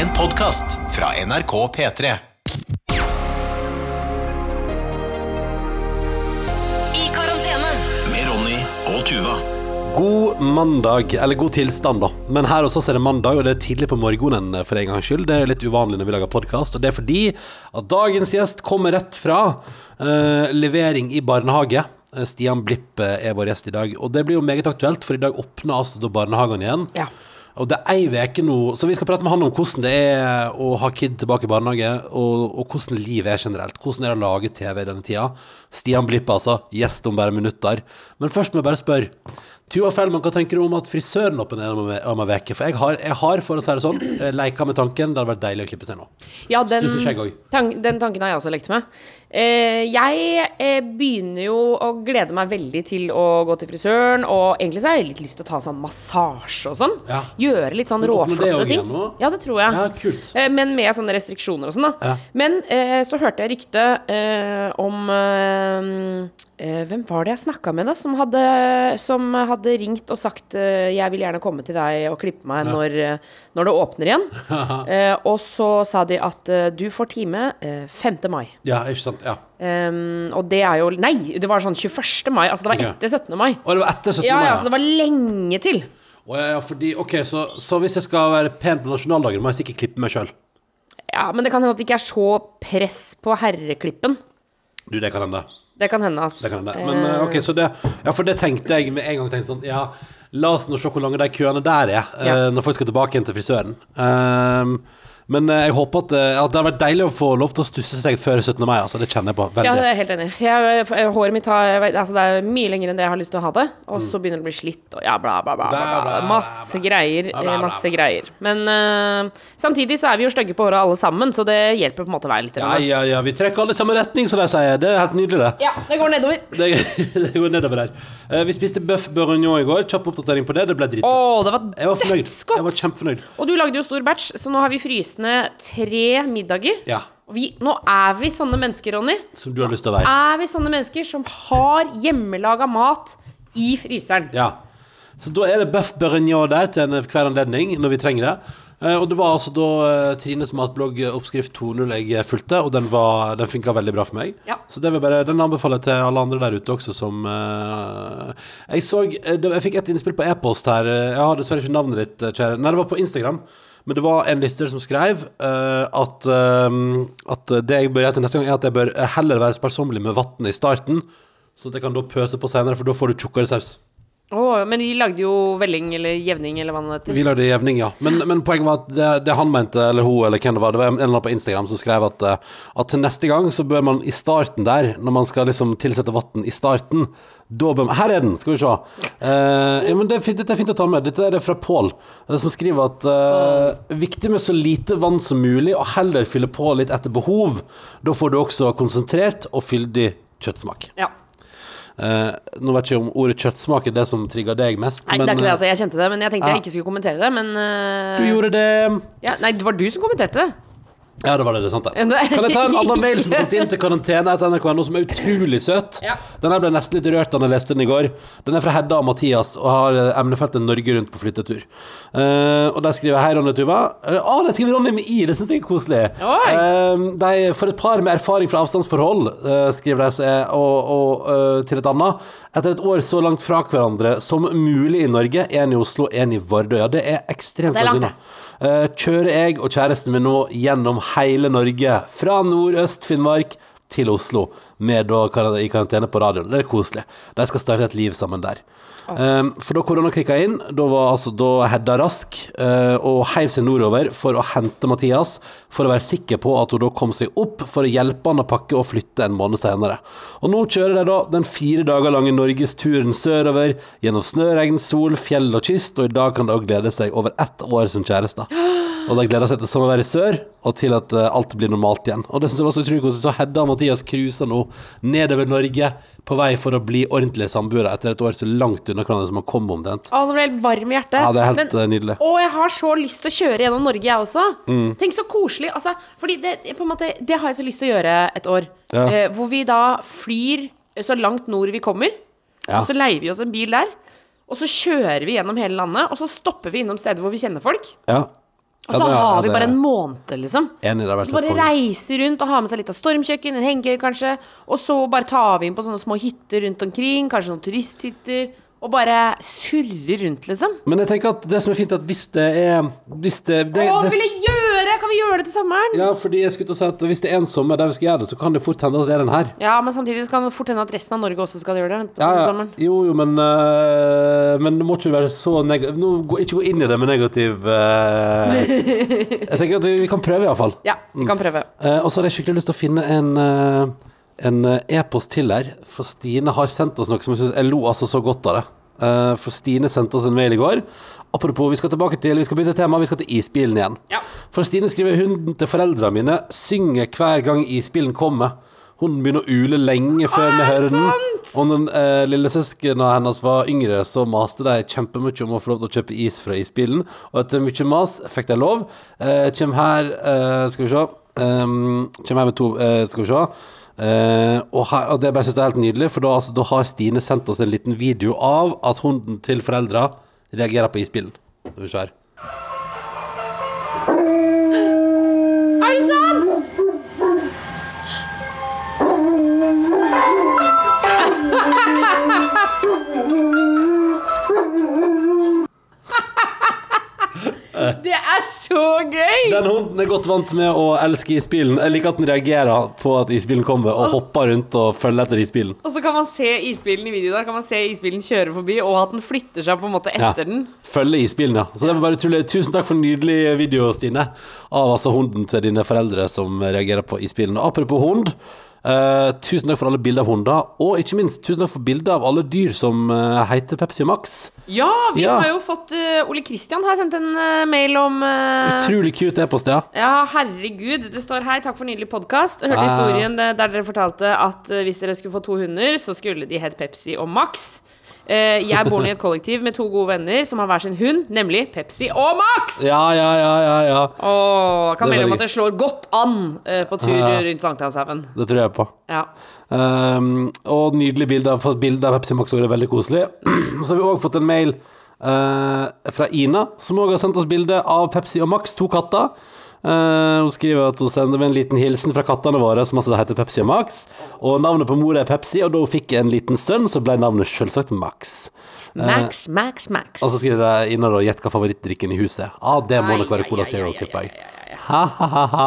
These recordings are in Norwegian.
En podkast fra NRK P3. I karantene. Med Ronny og Tuva. God mandag, eller god tilstand, da. Men her hos oss er det mandag, og det er tidlig på morgenen for en gangs skyld. Det er litt uvanlig når vi lager podkast, og det er fordi at dagens gjest kommer rett fra eh, levering i barnehage. Eh, Stian Blipp eh, er vår gjest i dag, og det blir jo meget aktuelt, for i dag åpner altså da barnehagen igjen. Ja. Og det er ei uke nå, så vi skal prate med han om hvordan det er å ha kid tilbake i barnehage, og, og hvordan livet er generelt. Hvordan er det å lage TV i denne tida? Stian Blipp, altså. Gjest om bare minutter. Men først må jeg bare spørre. Tuva Fellmann, hva tenker du om at frisøren åpner om ei- uke? For jeg har, jeg har, for å si det sånn, eh, leika med tanken. Det hadde vært deilig å klippe seg nå. Ja, den, også. den tanken har jeg også lekt med. Eh, jeg eh, begynner jo å glede meg veldig til å gå til frisøren, og egentlig så har jeg litt lyst til å ta sånn massasje og sånn. Ja. Gjøre litt sånn råflotte ting. igjen? Ja, det tror jeg. Ja. Eh, Men med sånne restriksjoner og sånn, da. Ja. Men eh, så hørte jeg rykte eh, om Hvem var det jeg snakka med, da? Som hadde, som hadde ringt og sagt jeg vil gjerne komme til deg og klippe meg når, eh, når det åpner igjen. Eh, og så sa de at du får time eh, 5. mai. Ja, ikke sant? Ja. Um, og det er jo Nei, det var sånn 21. mai. Altså det var etter 17. mai. Og det var etter 17. Ja, mai, ja, så det var lenge til. Å, ja, ja, fordi, ok, så, så hvis jeg skal være pen på nasjonaldagen, må jeg sikkert klippe meg sjøl? Ja, Men det kan hende at det ikke er så press på herreklippen. Du, det kan hende. Det kan hende, altså. Det kan hende. Men eh, ok, så det Ja, for det tenkte jeg med en gang. Tenkte sånn, ja, la oss nå se hvor lange de køene der er, eh, Ja. når folk skal tilbake igjen til frisøren. Ehm, men eh, jeg håper at, eh, at det har vært deilig å få lov til å stusse seg før 17. mai. Altså, det kjenner jeg på veldig. Ja, det er jeg helt enig. i. Håret mitt har, altså det er mye lenger enn det jeg har lyst til å ha det. Og så begynner det å bli slitt og ja, bla, bla, bla. bla, Bla, Masse greier. Masse greier. Men uh, samtidig så er vi jo stygge på håret alle sammen, så det hjelper på en måte hver litt. Ja, ja, ja, vi trekker alle i samme retning, som de sier. Det er helt nydelig, det. ja, det går nedover. Det, det går nedover der. Uh, vi spiste bøff bourguignon i går. Kjapp oppdatering på det. Det ble dritbra. Oh, det var Jeg var dødsgodt! Jeg var kjempefornøyd. Og du lagde jo stor batch, så nå har vi fryst ned tre middager. Ja, vi, nå er vi sånne mennesker, Ronny. som du har lyst til å være. Er vi sånne mennesker som har hjemmelaga mat i fryseren? Ja. Så da er det bøff bourguignon der til enhver anledning når vi trenger det. Eh, og det var altså da eh, Trines matblogg oppskrift 2.0 jeg eh, fulgte, og den, var- den funka veldig bra for meg. Ja. Så bare, den anbefaler jeg til alle andre der ute også som uh, Jeg så Jeg fikk et innspill på e-post her. Jeg har dessverre ikke navnet ditt, kjære. Nei, det var på Instagram. Men det var en lytter som skrev eh, at, eh, at det jeg bør gjøre til neste gang, er at jeg bør heller være sparsommelig med vann i starten, så at jeg kan da pøse på senere, for da får du tjukkere saus. Å, men de lagde jo velling eller jevning eller hva det heter. Vi lagde jevning, ja. Men, men poenget var at det, det han mente, eller hun, eller hvem det var, det var en eller annen på Instagram som skrev at, eh, at til neste gang så bør man i starten der, når man skal liksom tilsette vann i starten, da bør man Her er den, skal vi se. Uh, ja, men det er fint, dette er fint å ta med. Dette er fra Pål, eh, som skriver at uh, viktig med så lite vann som mulig, og heller fylle på litt etter behov. Da får du også konsentrert og fyldig kjøttsmak. Ja. Eh, nå vet jeg ikke om ordet kjøttsmak er det som trigger deg mest, Nei, det er ikke det, eh, altså. Jeg kjente det, men jeg tenkte Ja. jeg ikke skulle kommentere det. Men uh, du gjorde det. ja, Nei, det var du som kommenterte det. Ja, det var det, det er sant det. Kan jeg ta en annen mail som kom inn til karantene etter NRK.no, som er utrolig søt? Ja. Den her ble nesten litt rørt da jeg leste den i går. Den er fra Hedda og Mathias og har eh, emnefeltet Norge rundt på flyttetur. Uh, og der skriver Hei, Ronny Tuva. Eh, Å, de skriver Ronny med i, det syns jeg er koselig. Eh, de, for et par med erfaring fra avstandsforhold, uh, skriver de og, og til et annet. Etter et år så langt fra hverandre som mulig i Norge, en i Oslo, en i Vardø. Ja, det er ekstremt langt unna. Eh, kjører jeg og kjæresten min nå gjennom hele Norge, fra nordøst-Finnmark til Oslo, med da i karantene på radioen. Det er koselig. De skal starte et liv sammen der. Um, for da korona kicka inn, da var altså da Hedda rask uh, og heiv seg nordover for å hente Mathias, for å være sikker på at hun da kom seg opp for å hjelpe han å pakke og flytte en måned senere. Og nå kjører de da den fire dager lange norgesturen sørover, gjennom snø, regn, sol, fjell og kyst, og i dag kan de òg glede seg over ett år som kjærester. Og de gleder seg til sommervær i sør, og til at uh, alt blir normalt igjen. Og det synes jeg var så utrolig koselig. Så Hedda og Mathias cruiser nå nedover Norge, på vei for å bli ordentlige samboere etter et år så langt unna hverandre som man kom omtrent. Å, nå ble jeg helt varm i hjertet. Ja, det er helt Men- eh, nydelig. Å, jeg har så lyst til å kjøre gjennom Norge, jeg også. Mm. Tenk så koselig. Altså, fordi det, på en måte, det har jeg så lyst til å gjøre et år. Ja. Uh, hvor vi da flyr så langt nord vi kommer, Ja. og så leier vi oss en bil der. Og så kjører vi gjennom hele landet, og så stopper vi innom steder hvor vi kjenner folk. Ja. Og så Ja, det- har vi bare en måned, liksom. Enig, det Så bare reise rundt og ha med seg litt av stormkjøkken, en hengekøye kanskje, og så bare tar vi inn på sånne små hytter rundt omkring, kanskje noen turisthytter, og bare surrer rundt, liksom. Men jeg tenker at det som er fint, at hvis det er hvis det, det, Å, det, gjøre! Vi gjøre det til sommeren? Ja, fordi jeg skulle til å si at hvis det er en sommer der vi skal gjøre det, så kan det fort hende at det er den her. Ja, men samtidig så kan det fort hende at resten av Norge også skal gjøre det Ja, ja. sommeren. Jo, jo, men øh, Men det må ikke være så negativ Nå, gå- Ikke gå inn i det med negativ øh, Jeg tenker at vi, vi kan prøve, iallfall. Ja, vi kan prøve. Uh, og så hadde jeg skikkelig lyst til å finne en uh, En e-post til her, for Stine har sendt oss noe som jeg syns Jeg lo altså så godt av det. Eh, for Stine sendte oss en mail i går. Apropos, vi skal tilbake til Vi skal bytte tema, vi skal til isbilen igjen. Ja. For Stine skriver hunden til foreldrene mine synger hver gang isbilen kommer. Hun begynner å ule lenge før vi hører den. Og den eh, lille søskena hennes var yngre, så maste de kjempemye om å få lov til å kjøpe is fra isbilen. Og etter mye mas fikk de lov. Eh, Kjem her eh, Skal vi se. Um, Kjem her med to eh, Skal vi se. Eh, og, her, og det bare synes jeg er helt nydelig, for da, altså, da har Stine sendt oss en liten video av at hunden til foreldra reagerer på isbilen. Skal vi se her. Det er så gøy! Den hunden er godt vant med å elske isbilen. Jeg liker at den reagerer på at isbilen kommer, og hopper rundt og følger etter isbilen. Og så kan man se isbilen i videoen der. Kan man se isbilen kjøre forbi, og at den flytter seg på en måte Ja. etter den. Følge isbilen, ja. Så det var bare utrolig. Tusen takk for en nydelig video, Stine. Av altså hunden til dine foreldre som reagerer på isbilen. Apropos hund. Eh, tusen takk for alle bilder av hunder, og ikke minst tusen takk for bilder av alle dyr som uh, heter Pepsi Max. Ja, vi Ja. har jo fått uh, Ole Kristian har sendt en mail om Utrolig cute e-post, ja. Ja, herregud. Det står her 'Takk for nydelig podkast'. Hørte historien der dere fortalte at hvis dere skulle få to hunder, så skulle de hett Pepsi og Max. Eh, jeg bor i et kollektiv med to gode venner som har hver sin hund, nemlig Pepsi og Max! Ja, ja, ja, ja. ja. Og kan melde om at det slår godt an eh, på tur rundt Sankthanshaugen. Det tror jeg på. Ja. Um, og nydelig bilde av, bilde av Pepsi Max, og det er veldig koselig. Så har vi òg fått en mail uh, fra Ina, som òg har sendt oss bilde av Pepsi og Max, to katter. Eh, hun skriver at hun sender med en liten hilsen fra kattene våre, som altså heter Pepsi og Max. Og navnet på mor er Pepsi, og da hun fikk en liten sønn, så ble navnet selvsagt Max. Max, Max, Max. Og så skriver de Ina og gjett hva favorittdrikken i huset. Ah, det må nok være Cola Zero, tipper jeg. Ha, ha, ha, ha.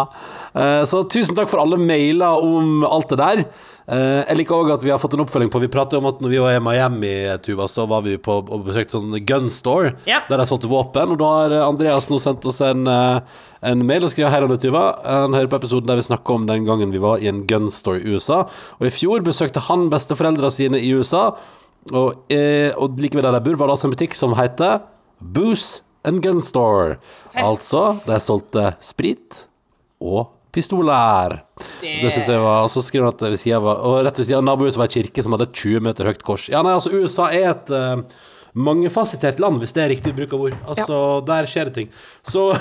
Eh, Så tusen takk for alle mailer om alt det der. Eh, Jeg liker òg at vi har fått en oppfølging på Vi pratet om at når vi var i Miami, Tuva, så var vi på og besøkte sånn gun store Ja. der de solgte våpen. Og da har eh, Andreas nå sendt oss en, eh, en mail og skriver Hei, Anne Tuva. Han hører på episoden der vi snakker om den gangen vi var i en gun store i USA. Og i fjor besøkte han besteforeldra sine i USA. Og, og like ved der de bor, var det altså en butikk som heter Booze and Gun Store. Altså, de solgte sprit og pistoler. Det, synes jeg var Og så skriver han at ved siden av Og rett ved siden av nabohuset var ei kirke som hadde et 20 meter høyt kors. Ja, nei, altså, USA er et uh, mangefasitert land, hvis det er riktig bruk av ord. Altså, der skjer det ting. Så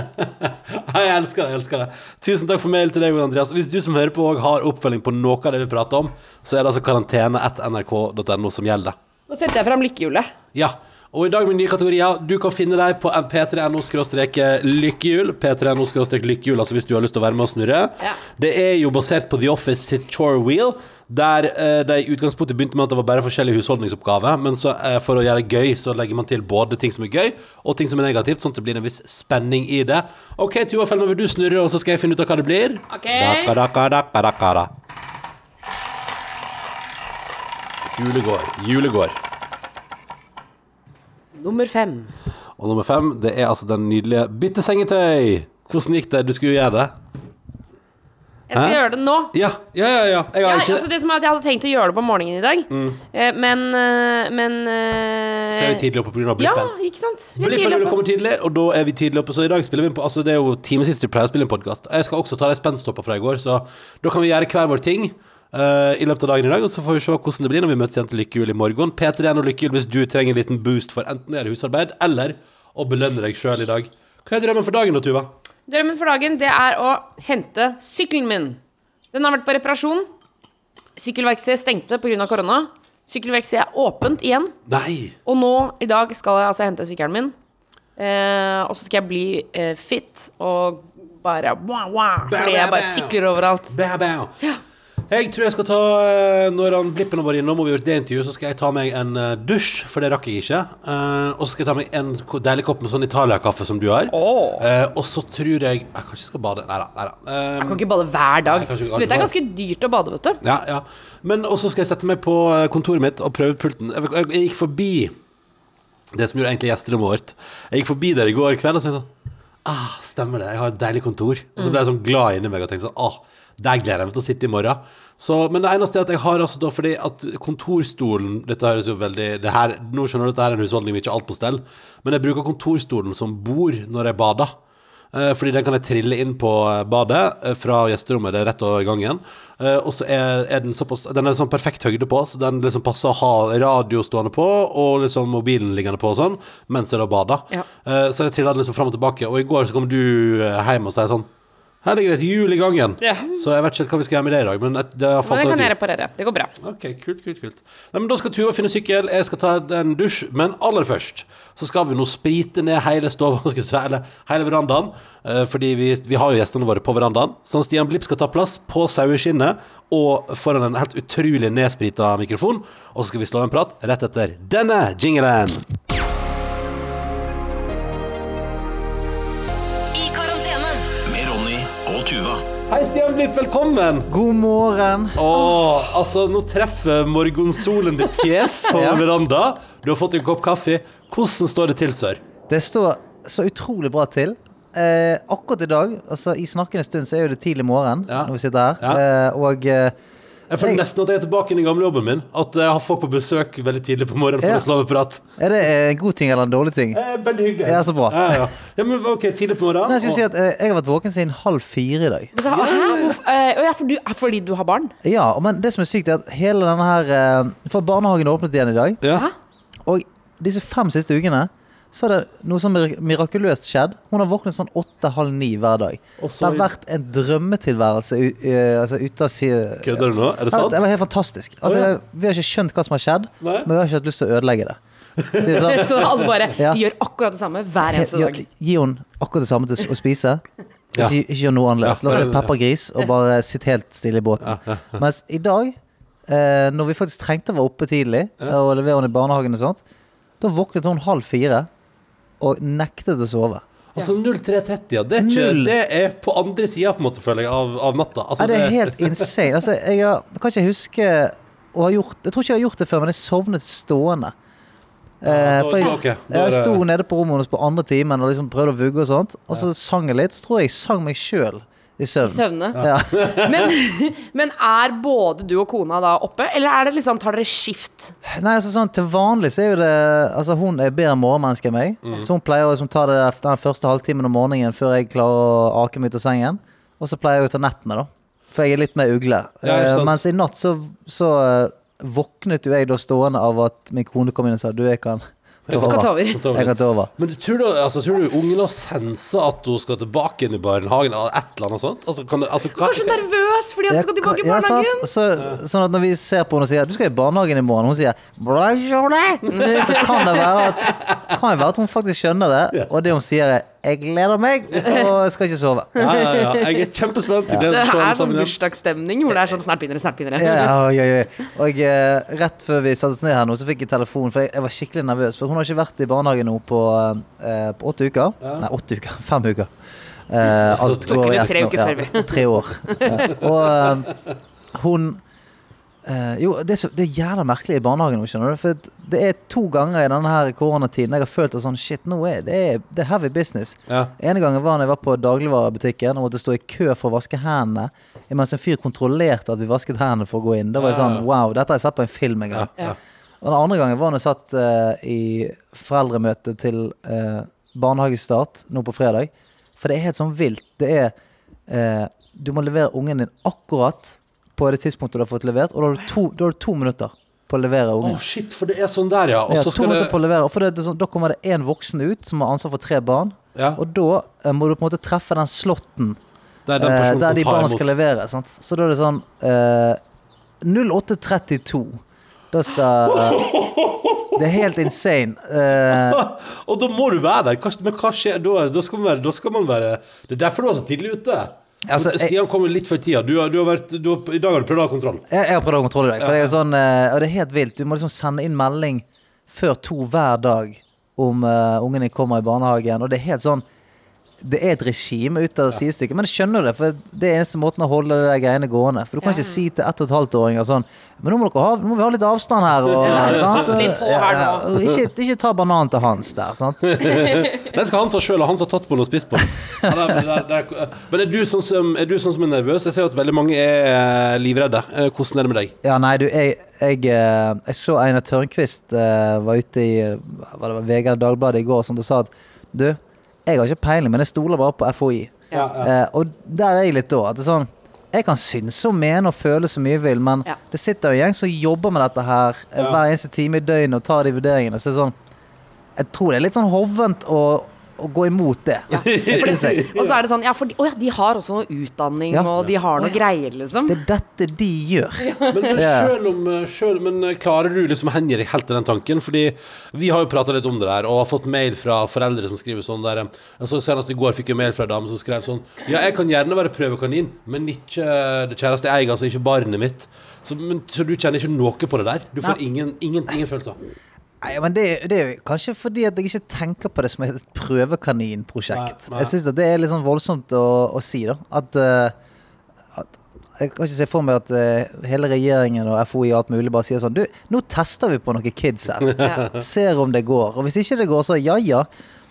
Jeg elsker det, jeg elsker det. Tusen takk for mail til deg, Andreas. Hvis du som hører på òg har oppfølging på noe av det vi prater om, så er det altså karantene1nrk.no som gjelder. Nå setter jeg fram lykkehjulet. Ja, og i dag med nye kategorier. Du kan finne deg på p3no-lykkehjul. P3no-lykkehjul, altså hvis du har lyst til å være med og snurre. Ja. Det er jo basert på The Office sitt Chore Wheel, der eh, de i utgangspunktet begynte med at det var bare forskjellige husholdningsoppgaver, men så eh, for å gjøre det gøy, så legger man til både ting som er gøy, og ting som er negativt, sånn at det blir en viss spenning i det. OK, Tuva Fellmann, vil du snurre, og så skal jeg finne ut av hva det blir? Ok. Daka, daka, daka, daka, da. Julegård. Julegård. Nummer fem. Og nummer fem, det er altså den nydelige byttesengetøy. Hvordan gikk det? Du skulle gjøre det. Jeg skal Hæ? gjøre det nå. Ja, ja, ja. ja. Jeg Ja, altså det som er at Jeg hadde tenkt å gjøre det på morgenen i dag, mm. men eh, Men eh, Så er vi tidlig oppe pga. Ja, blippen. ikke sant? Vi Blippen kommer vil komme tidlig, og da er vi tidlig oppe. Så i dag spiller vi inn på Altså Det er jo time sist vi pleier å spille en podkast. Jeg skal også ta de spenstopper fra i går, så da kan vi gjøre hver vår ting. Eh, I løpet av dagen i dag Og så får vi se hvordan det blir når vi møtes igjen til Lykkehjul i morgen. Peter igjen og Lykkehjul hvis du trenger en liten boost for enten å gjøre husarbeid eller å belønne deg sjøl i dag. Hva er drømmen for dagen da, Tuva? Drømmen for dagen, det er å hente sykkelen min. Den har vært på reparasjon. Sykkelverkstedet stengte pga. korona. Sykkelverkstedet er åpent igjen. Nei! Og nå, i dag, skal jeg altså hente sykkelen min. Eh, og så skal jeg bli eh, fit og bare wow, wow, Fordi jeg bare sykler overalt. Bæ, bæ. Jeg tror jeg skal ta eh, Når han Blippen vært innom og vi har gjort det intervjuet, så skal jeg ta meg en eh, dusj, for det rakk jeg ikke. Eh, og så skal jeg ta meg en deilig kopp med sånn Italia-kaffe som du har. Oh. Og så tror jeg Jeg kanskje skal bade. Nei da. Nei da. Jeg kan ikke bade hver dag. Nei, ikke Du vet, det er ganske dyrt å bade, vet du. Ja, ja. Men også skal jeg sette meg på kontoret mitt og prøve pulten. Jeg, jeg, jeg gikk forbi det som gjorde egentlig gjesterommet vårt. Jeg gikk forbi der i går kveld og så tenkte sånn Ah, stemmer det. Jeg har et deilig kontor. Og så ble jeg sånn glad inni meg og tenkte sånn Ah, der gleder jeg meg til å sitte i morgen. Så, men det eneste er at jeg har altså da fordi at kontorstolen Dette høres jo veldig det her, Nå skjønner du at dette er en husholdning med ikke alt på stell, men jeg bruker kontorstolen som bord når jeg bader. Eh, fordi den kan jeg trille inn på eh, badet eh, fra gjesterommet. Det er rett over gangen. Og så er, er den såpass Den er sånn perfekt høyde på, så den liksom passer å ha radio stående på og liksom mobilen liggende på og sånn mens jeg da bader. Ja. Så jeg triller den liksom fram og tilbake. Og i går så kom du hjem og sa sånn Her ligger det et hjul i gangen. Ja. Så jeg vet ikke hva vi skal gjøre med det i dag, men et- det har Men det kan jeg reparere. Det går bra. Ok, kult, kult, kult. Nei, men Da skal Tuva finne sykkel, jeg skal ta en dusj. Men aller først så skal vi nå sprite ned hele stova, eller hele verandaen. Eh, fordi vi, vi har jo gjestene våre på verandaen. Så Stian Blipp skal ta plass på saueskinnet og foran en helt utrolig nedsprita mikrofon. Og så skal vi slå en prat rett etter denne jingelen. Blipp, velkommen! God morgen. Åh, altså, nå treffer morgensolen ditt fjes på Ja. veranda. Du har fått en kopp kaffe. Hvordan står det til, sør? Det står så utrolig bra til. Eh, akkurat i dag, altså i snakkende stund, så er jo det tidlig morgen Ja. når vi sitter her. Ja. Eh, og eh, Jeg føler Jeg- nesten at jeg er tilbake i den gamle jobben min. At jeg har folk på besøk veldig tidlig på morgenen for Ja. å slå av prat. er det en god ting eller en dårlig ting? Eh, veldig hyggelig. Ja, så bra. Ja, ja. ja, men ok, tidlig på morgenen. Nei, jeg skulle si at eh, jeg har vært våken siden halv fire i dag. Så, hæ? Eh, ja, for du, fordi du har barn? Ja, men det som er sykt, er at hele denne her eh, For barnehagen åpnet igjen i dag. ja. Og disse fem siste ukene så har det noe som mirakuløst skjedd. Hun har våknet sånn åtte-halv ni hver dag. Også, Det har vært en drømmetilværelse eh, altså, ute av si Kødder du nå? Er det sant? Det var helt fantastisk. Altså, oh, ja. Vi har ikke skjønt hva som har skjedd, Nei. men vi har ikke hatt lyst til å ødelegge det. det er sånn, Så alle bare Ja. gjør akkurat det samme hver eneste dag. gi henne akkurat det samme til å spise. Ja. Ikke, ikke gjør noe annerledes. La oss se peppergris og bare sitte helt stille i båten. Mens i dag, eh, når vi faktisk trengte å være oppe tidlig og levere henne i barnehagen og sånt, da våknet hun halv fire og nektet å sove. Altså 03.30, ja. Det er, ikke, Null. det er på andre sida, på en måte, føler jeg, av, av natta. Altså, Nei, det er helt insane. Altså, jeg har, kan ikke huske å ha gjort Jeg tror ikke jeg har gjort det før, men jeg sovnet stående. Eh, for jeg, jeg sto nede på rommet hennes på andre timen og liksom prøvde å vugge og sånt. Og så sang jeg litt. Så tror jeg jeg sang meg sjøl i søvn. Søvne. Ja. Men, men er både du og kona da oppe, eller er det liksom, tar dere skift? Nei, altså sånn Til vanlig så er jo det Altså Hun er bedre morgenmenneske enn meg. Mm. Så hun pleier å liksom, ta det den første halvtimen om morgenen før jeg klarer å ake meg ut av sengen. Og så pleier jeg å ta nettene, da. For jeg er litt mer ugle. Ja, uh. Mens i natt så, så uh, våknet jo jeg da stående av at min kone kom inn og sa du, jeg kan Du kan ta over. Jeg kan ta over. Men du, tror, du, altså, tror du ungen har sensa at hun skal tilbake inn i barnehagen, eller et eller annet sånt? Altså, kan altså, hva, Kanskje nervøs fordi hun skal tilbake i Ja, sant? barnehagen? Så, sånn at når vi ser på henne og sier du skal i barnehagen i morgen, hun sier Bla, Jole!» så kan det være at, kan det være at hun faktisk skjønner det, og det hun sier er 'jeg gleder meg' og jeg skal ikke sove. ja, ja, ja. Jeg er kjempespent. Det se er sånn bursdagsstemning hvor det er sånn snart begynner det, snart begynner det. Ja. Og eh, rett før vi satte oss ned her nå, så fikk jeg telefon, for jeg, jeg var skikkelig nervøs. For hun har ikke vært i barnehagen nå på, eh, på åtte uker. Nei, åtte uker. Fem uker. Eh, alt går i ett tre nå. Ja, tre år. Ja. Og eh, hun eh, Jo, det er, så, det er jævla merkelig i barnehagen du. For det er to ganger i denne her koronatiden jeg har følt at sånn Shit, nå er det, er, det er heavy business. Ja. ene gangen var når jeg var på dagligvarebutikken og måtte stå i kø for å vaske hendene. Mens en fyr kontrollerte at vi vasket hendene for å gå inn. Da var jeg sånn Wow, dette har jeg sett på en film en gang. Ja. Og den andre gangen var når jeg satt uh, i foreldremøte til uh, barnehagestart nå på fredag. For det er helt sånn vilt. Det er Du må levere ungen din akkurat på det tidspunktet du har fått levert, og da har du to, har du to minutter på å levere Å, Oh, shit, for det er sånn der, ja. Og Ja, så to minutter det på å levere. For det, det, sånn, da kommer det én voksen ut som har ansvar for tre barn. ja, Og da eh, må du på en måte treffe den slåtten Der den eh, der de barna imot. skal levere. Sant? Så da er det sånn eh, 0832. Da skal eh, Det er helt insane. Eh, Og da må du være der. Men hva skjer da? Da skal, man være, skal man være Det er derfor du er så tidlig ute. Altså, Stian kommer litt før tida. Du, har- du har vært, du har, I dag har du prøvd å ha kontroll. jeg, jeg har prøvd å ha kontroll i dag. For det er sånn, eh, og det er helt vilt. Du må liksom sende inn melding før to hver dag om uh, ungen din kommer i barnehagen. Og det er helt sånn Det er et regime ut av sidestykket. Men jeg skjønner det, for det er eneste måten å holde det greiene gående. For du kan ikke si til ett og et halvt åringer sånn Men nå må, dere ha, nå må vi ha litt avstand her. Og, sant? Pass litt på her ja, og ikke, ikke ta bananen til Hans der, sant? Den skal han ta sjøl, og han som har tatt på den og spist på den. Ja, det det det Men er du, sånn som, er du sånn som er nervøs? Jeg ser jo at veldig mange er eh, livredde. Eh, Hvordan er det med deg? Ja, nei, du, jeg, jeg, eh, jeg så Einar Tørnquist var ute i Vegard det VG eller Dagbladet i går som og sa at du, jeg har ikke peiling, men jeg stoler bare på FHI. Ja, Eh, og der er jeg litt da. At det er sånn Jeg kan synse og mene og føle så mye jeg vil, men Ja. det sitter jo en gjeng som jobber med dette her eh, hver eneste time i døgnet og tar de vurderingene. Så det er sånn Jeg tror det er litt sånn hovent å, å gå imot det. ja. syns jeg. Og så er det sånn Ja, for de, å ja, de har også noe utdanning, Ja. og de har noe greier, liksom. Det er dette de gjør. Men, men, selv om, selv, men eh, klarer du liksom å hengi deg helt til den tanken? Fordi vi har jo prata litt om det der, og har fått mail fra foreldre som skriver sånn der eh, altså Senest i går fikk jeg mail fra en dame som skrev sånn Ja, jeg kan gjerne være prøvekanin, men ikke eh, det kjæreste jeg eier, altså ikke barnet mitt. Så, men, så du kjenner ikke noe på det der? Du får ingen, ingen, ingen følelser? Nei, men det, det er jo kanskje fordi at jeg ikke tenker på det som et prøvekaninprosjekt. Jeg syns det er litt sånn voldsomt å, å si, da. At, eh, at Jeg kan ikke se for meg at eh, hele regjeringen og FOI og alt mulig bare sier sånn Du, nå tester vi på noen kids her. Ja. Ser om det går. Og hvis ikke det går, så ja ja.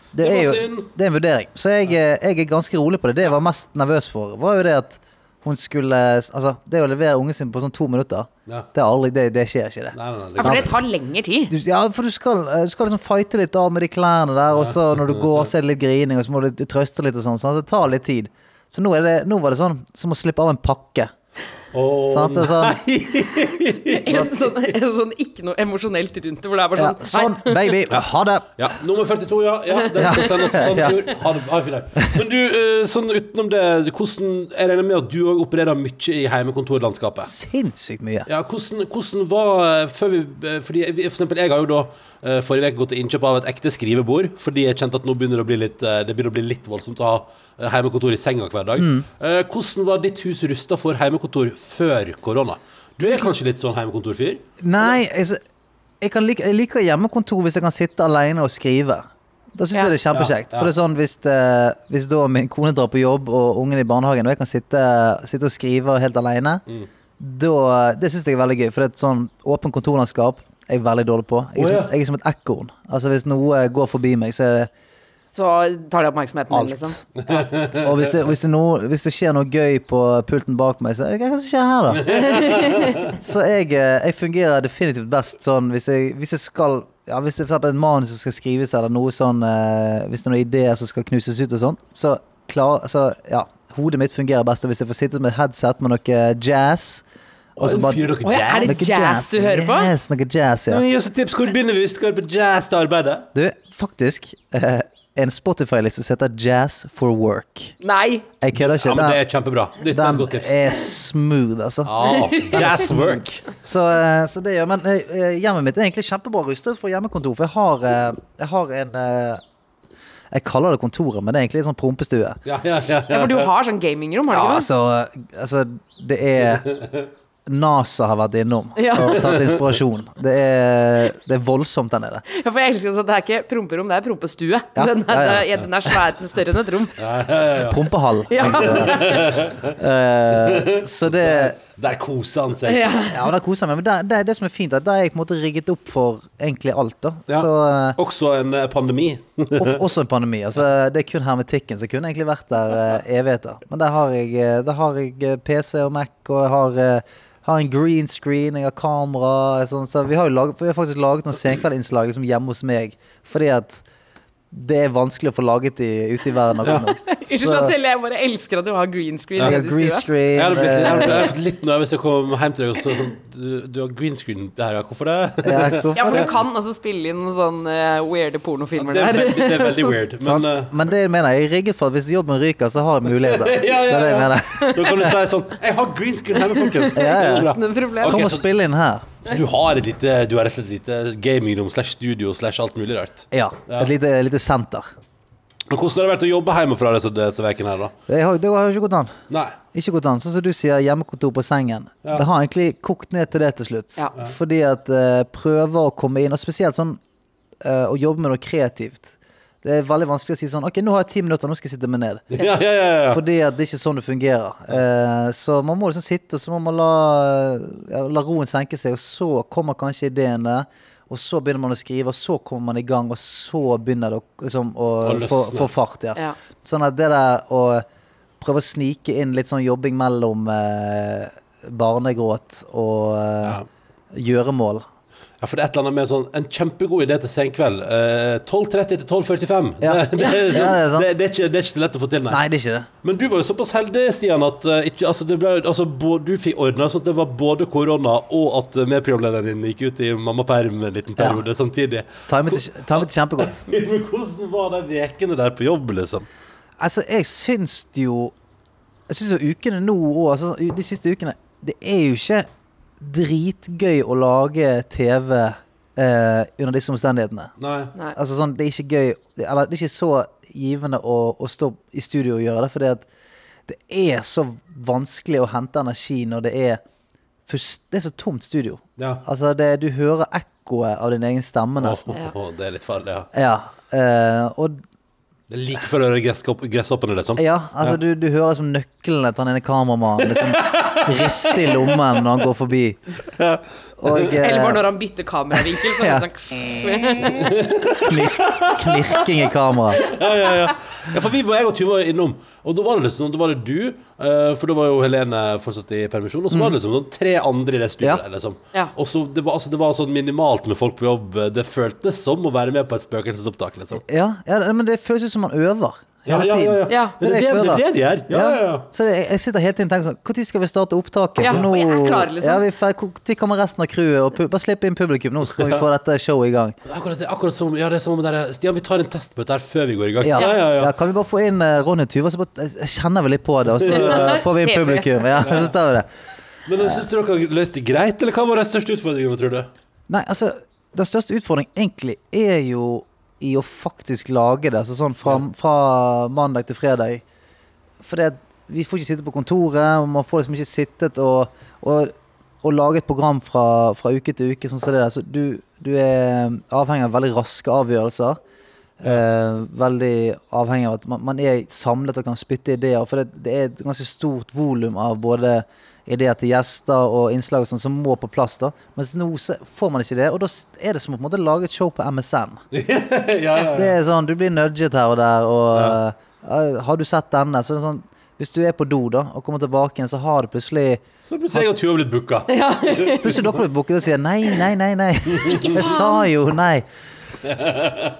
Det Det er jo det er en vurdering. Så jeg, eh, jeg er ganske rolig på det. Det jeg var mest nervøs for, var jo det at hun skulle Altså, det å levere ungen sin på sånn to minutter, Ja. det, er aldri, det, det skjer ikke, det. Nei, nei, nei. Ja, Det for det tar lengre tid. Du, ja, for du skal, eh, du skal liksom fighte litt av med de klærne der, og så når du går, så er det litt grining, og så må du trøste litt og sånn. Så det tar litt tid. Så nå, er det, nå var det sånn som å slippe av en pakke. Åh, Sant? Det er sånn, En sånn, en sånn ikke noe emosjonelt rundt det, hvor det er bare ja, sånn sånn, baby, ha det. Ja, nummer 42, ja. ja den skal sendes til tur. Ha det. Ha en fin dag. Men du, eh, sånn utenom det, hvordan Jeg regner med at du òg opererer mye i heimekontorlandskapet. Sinnssykt mye. Ja, hvordan, hvordan var eh, før vi eh, Fordi For eksempel, jeg har jo da forrige uke gått til innkjøp av et ekte skrivebord, fordi jeg kjente at nå begynner det å bli litt Det begynner å bli litt voldsomt å ha eh, heimekontor i senga hver dag. Eh, Hvordan var ditt hus rusta for hjemmekontor før korona? Du er kanskje litt sånn hjemmekontorfyr? Nei, jeg, jeg, kan like, jeg liker hjemmekontor hvis jeg kan sitte alene og skrive. Da syns Ja. jeg det er kjempekjekt. Ja, ja. For det er sånn hvis, det, hvis da min kone drar på jobb og ungen i barnehagen, og jeg kan sitte, sitte og skrive helt alene, Mm. da, det syns jeg er veldig gøy. For det er et sånn åpent kontorlandskap er jeg veldig dårlig på. Jeg er, som, jeg er som et ekorn. Altså Hvis noe går forbi meg, så er det Så tar det oppmerksomheten din, alt. liksom. Og hvis det, hvis, det noe, hvis det skjer noe gøy på pulten bak meg, så hva er det som skjer her, da? så jeg, eh, jeg fungerer definitivt best sånn hvis jeg, hvis jeg skal ja, Hvis det er et manus som skal skrives, eller noe sånn eh, Hvis det er noen ideer som skal knuses ut og sånn, så klar, så, ja, hodet mitt fungerer best. Og hvis jeg får sitte med et headset med noe jazz og så bare Fyrer dere Å ja, er det jazz? jazz du hører på? Yes, noe jazz, ja. Gi oss et tips. Hvor begynner vi hvis du skal høre på jazz til arbeidet? Du, faktisk eh, en Spotify-liste som heter Jazz for Work. Nei! Jeg kødder ikke. Ja, men Det er kjempebra. Det er Den godt tips. er smooth, altså. Ah, jazz work. Så, eh, så det gjør Men eh, hjemmet mitt er egentlig kjempebra rustet for hjemmekontor. For jeg har, eh, jeg har en eh, Jeg kaller det kontoret, men det er egentlig en sånn prompestue. Ja, ja, ja. Ja, for du har sånn gamingrom, har du Ja, ikke det? altså, altså Det er NASA har vært innom Ja. og tatt inspirasjon. Det er, det er voldsomt der nede. Ja, for jeg elsker at det er ikke promperom, det er prompestue. Ja, Den, er, ja, ja. den er svært større enn et rom. Prompehall. Ja. uh, så det Der koser han seg. Ja. Ja, der koser han meg. Men det, det er det som er fint, at da er jeg på en måte rigget opp for egentlig alt. da Ja. Så eh, Også en eh, pandemi. Også en pandemi. Altså, det er kun hermetikken som kunne egentlig vært der uh, evigheter. Men der har jeg, der har jeg PC og Mac, og jeg har, har en green screen, jeg har kamera. Sånn, så vi har jo laget, vi har faktisk laget noen senkveldinnslag liksom, hjemme hos meg. Fordi at det er vanskelig å få laget de ute i verden akkurat nå. Unnskyld at jeg jeg bare elsker at du har green screen. jeg i green screen. Jeg hadde blitt, jeg hadde, jeg eh, litt nervøs jeg kom hjem til deg og så sånn Du, du har green screen der, ja. Hvorfor det? ja, hvorfor Ja, for det? du kan også spille inn sånn uh, weirde pornofilmer Det er der. veldig, det er veldig weird. Men uh, Men det mener jeg. Jeg er rigget for at hvis jobben ryker, så har jeg muligheter. Ja, ja, Det er det jeg ja. mener. da kan du si sånn Jeg har green screen hjemme, folkens. Ja, ja. Det. Ikke noe problem. Ok, Kom og spill inn her. Så du har et lite Du har rett og slett et lite gamingrom slash studio slash alt mulig rart. Ja. Ja. Et lite, lite senter. Men hvordan har det vært å jobbe hjemmefra disse, ukene her, da? Det har, det har jo ikke gått an. Nei. Ikke gått an. Sånn som du sier, hjemmekontor på sengen. Ja. Det har egentlig kokt ned til det til slutt. Ja. Fordi at eh, prøver å komme inn, og spesielt sånn eh, å jobbe med noe kreativt. Det er veldig vanskelig å si sånn Ok, nå har jeg ti minutter, nå skal jeg sitte meg ned. Ja, ja, ja. ja. Fordi at det er ikke sånn det fungerer. Eh, så man må liksom sitte, så må man la, ja, la roen senke seg, og så kommer kanskje ideene. Og så begynner man å skrive, og så kommer man i gang, og så begynner det å, liksom, å Å få, få fart. Ja. Ja. Sånn at det der å prøve å snike inn litt sånn jobbing mellom eh, barnegråt og eh, gjøremål Ja, for det er et eller annet med sånn En kjempegod idé til senkveld. Eh, 12.30 til 12.45. Ja. Det, det, Ja, det er sant. det, er ikke, det er ikke så lett å få til, nei. Nei, det er ikke det. Men du var jo såpass heldig, Stian, at uh, ikke, altså, det ble, altså, bå- du fikk ordna sånn at det var både korona og at uh, medprogramlederen din gikk ut i mammaperm en liten periode samtidig. Timet kjempegodt. Men hvordan var de ukene der på jobb, liksom? Altså, jeg syns jo Jeg syns jo ukene nå òg, altså, de siste ukene Det er jo ikke dritgøy å lage TV eh, under disse omstendighetene. Nei. Nei. Altså sånn, Det er ikke gøy Eller det er ikke så givende å, å stå i studio og gjøre det, fordi at det er så vanskelig å hente energi når det er Det er så tomt studio. Ja. Altså, det, du hører ekkoet av din egen stemme, nesten. Åh, oh, det er litt farlig, ja. Ja. eh, og Det er like før du hører gresshoppene, liksom. Ja, altså Du, du hører som nøklene til han ene kameramannen liksom riste i lommen når han går forbi. Og eh, Eller bare når han bytter kameravinkel. Så er Ja. sånn knir, knirking i kameraet. Ja, ja, ja. ja, for vi var, jeg og Tuva var innom, og da var det liksom Da var det du, eh, for da var jo Helene fortsatt i permisjon, og så var det liksom sånn tre andre i det studioet. Ja. Liksom. Ja. Og så det var, altså, det var sånn minimalt med folk på jobb. Det føltes som å være med på et spøkelsesopptak, liksom. Ja, ja, men det føles ut som man øver hele ja, ja, tiden. Ja. Det, Det er det det, er det de gjør. Ja, ja, ja. Så jeg sitter hele tiden og tenker sånn Når skal vi starte opptaket? Ja, nå, jeg er klar, liksom. ja, vi, Når kommer resten av crewet? Og bare slipp inn publikum. Nå skal vi få dette showet i gang. Akkurat, akkurat som Ja, det er som om der Stian, vi tar en test på dette her før vi går i gang. Ja, ja, ja. ja. Ja, kan vi bare få inn uh, Ronny Tuva, så bare eh, kjenner vi litt på det, og så eh, får vi inn publikum. Ja, så tar vi det. Men syns du dere har løst det greit, eller hva var de største utfordringene, tror du? Nei, altså Den største utfordringen egentlig er jo i å faktisk lage det. Altså sånn fra, fra mandag til fredag. For det, vi får ikke sitte på kontoret, og man får liksom ikke sittet og, og, og lage et program fra, fra uke til uke. Sånn som det der. Så du, du er avhengig av veldig raske avgjørelser. Eh, veldig avhengig av at man, man er samlet og kan spytte ideer. For det, det er et ganske stort volum av både ideer til gjester og innslag og sånn som må på plass. da Mens nå så får man ikke det, og da er det som å på en måte lage et show på MSN. ja, ja, Det er sånn, Du blir nudget her og der, og uh, Har du sett denne? Så er sånn Hvis du er på do da og kommer tilbake igjen, så har du plutselig Så plutselig jeg og Tuva blitt booka. Plutselig dere blitt booket og sier nei, nei, nei. nei Jeg sa jo nei.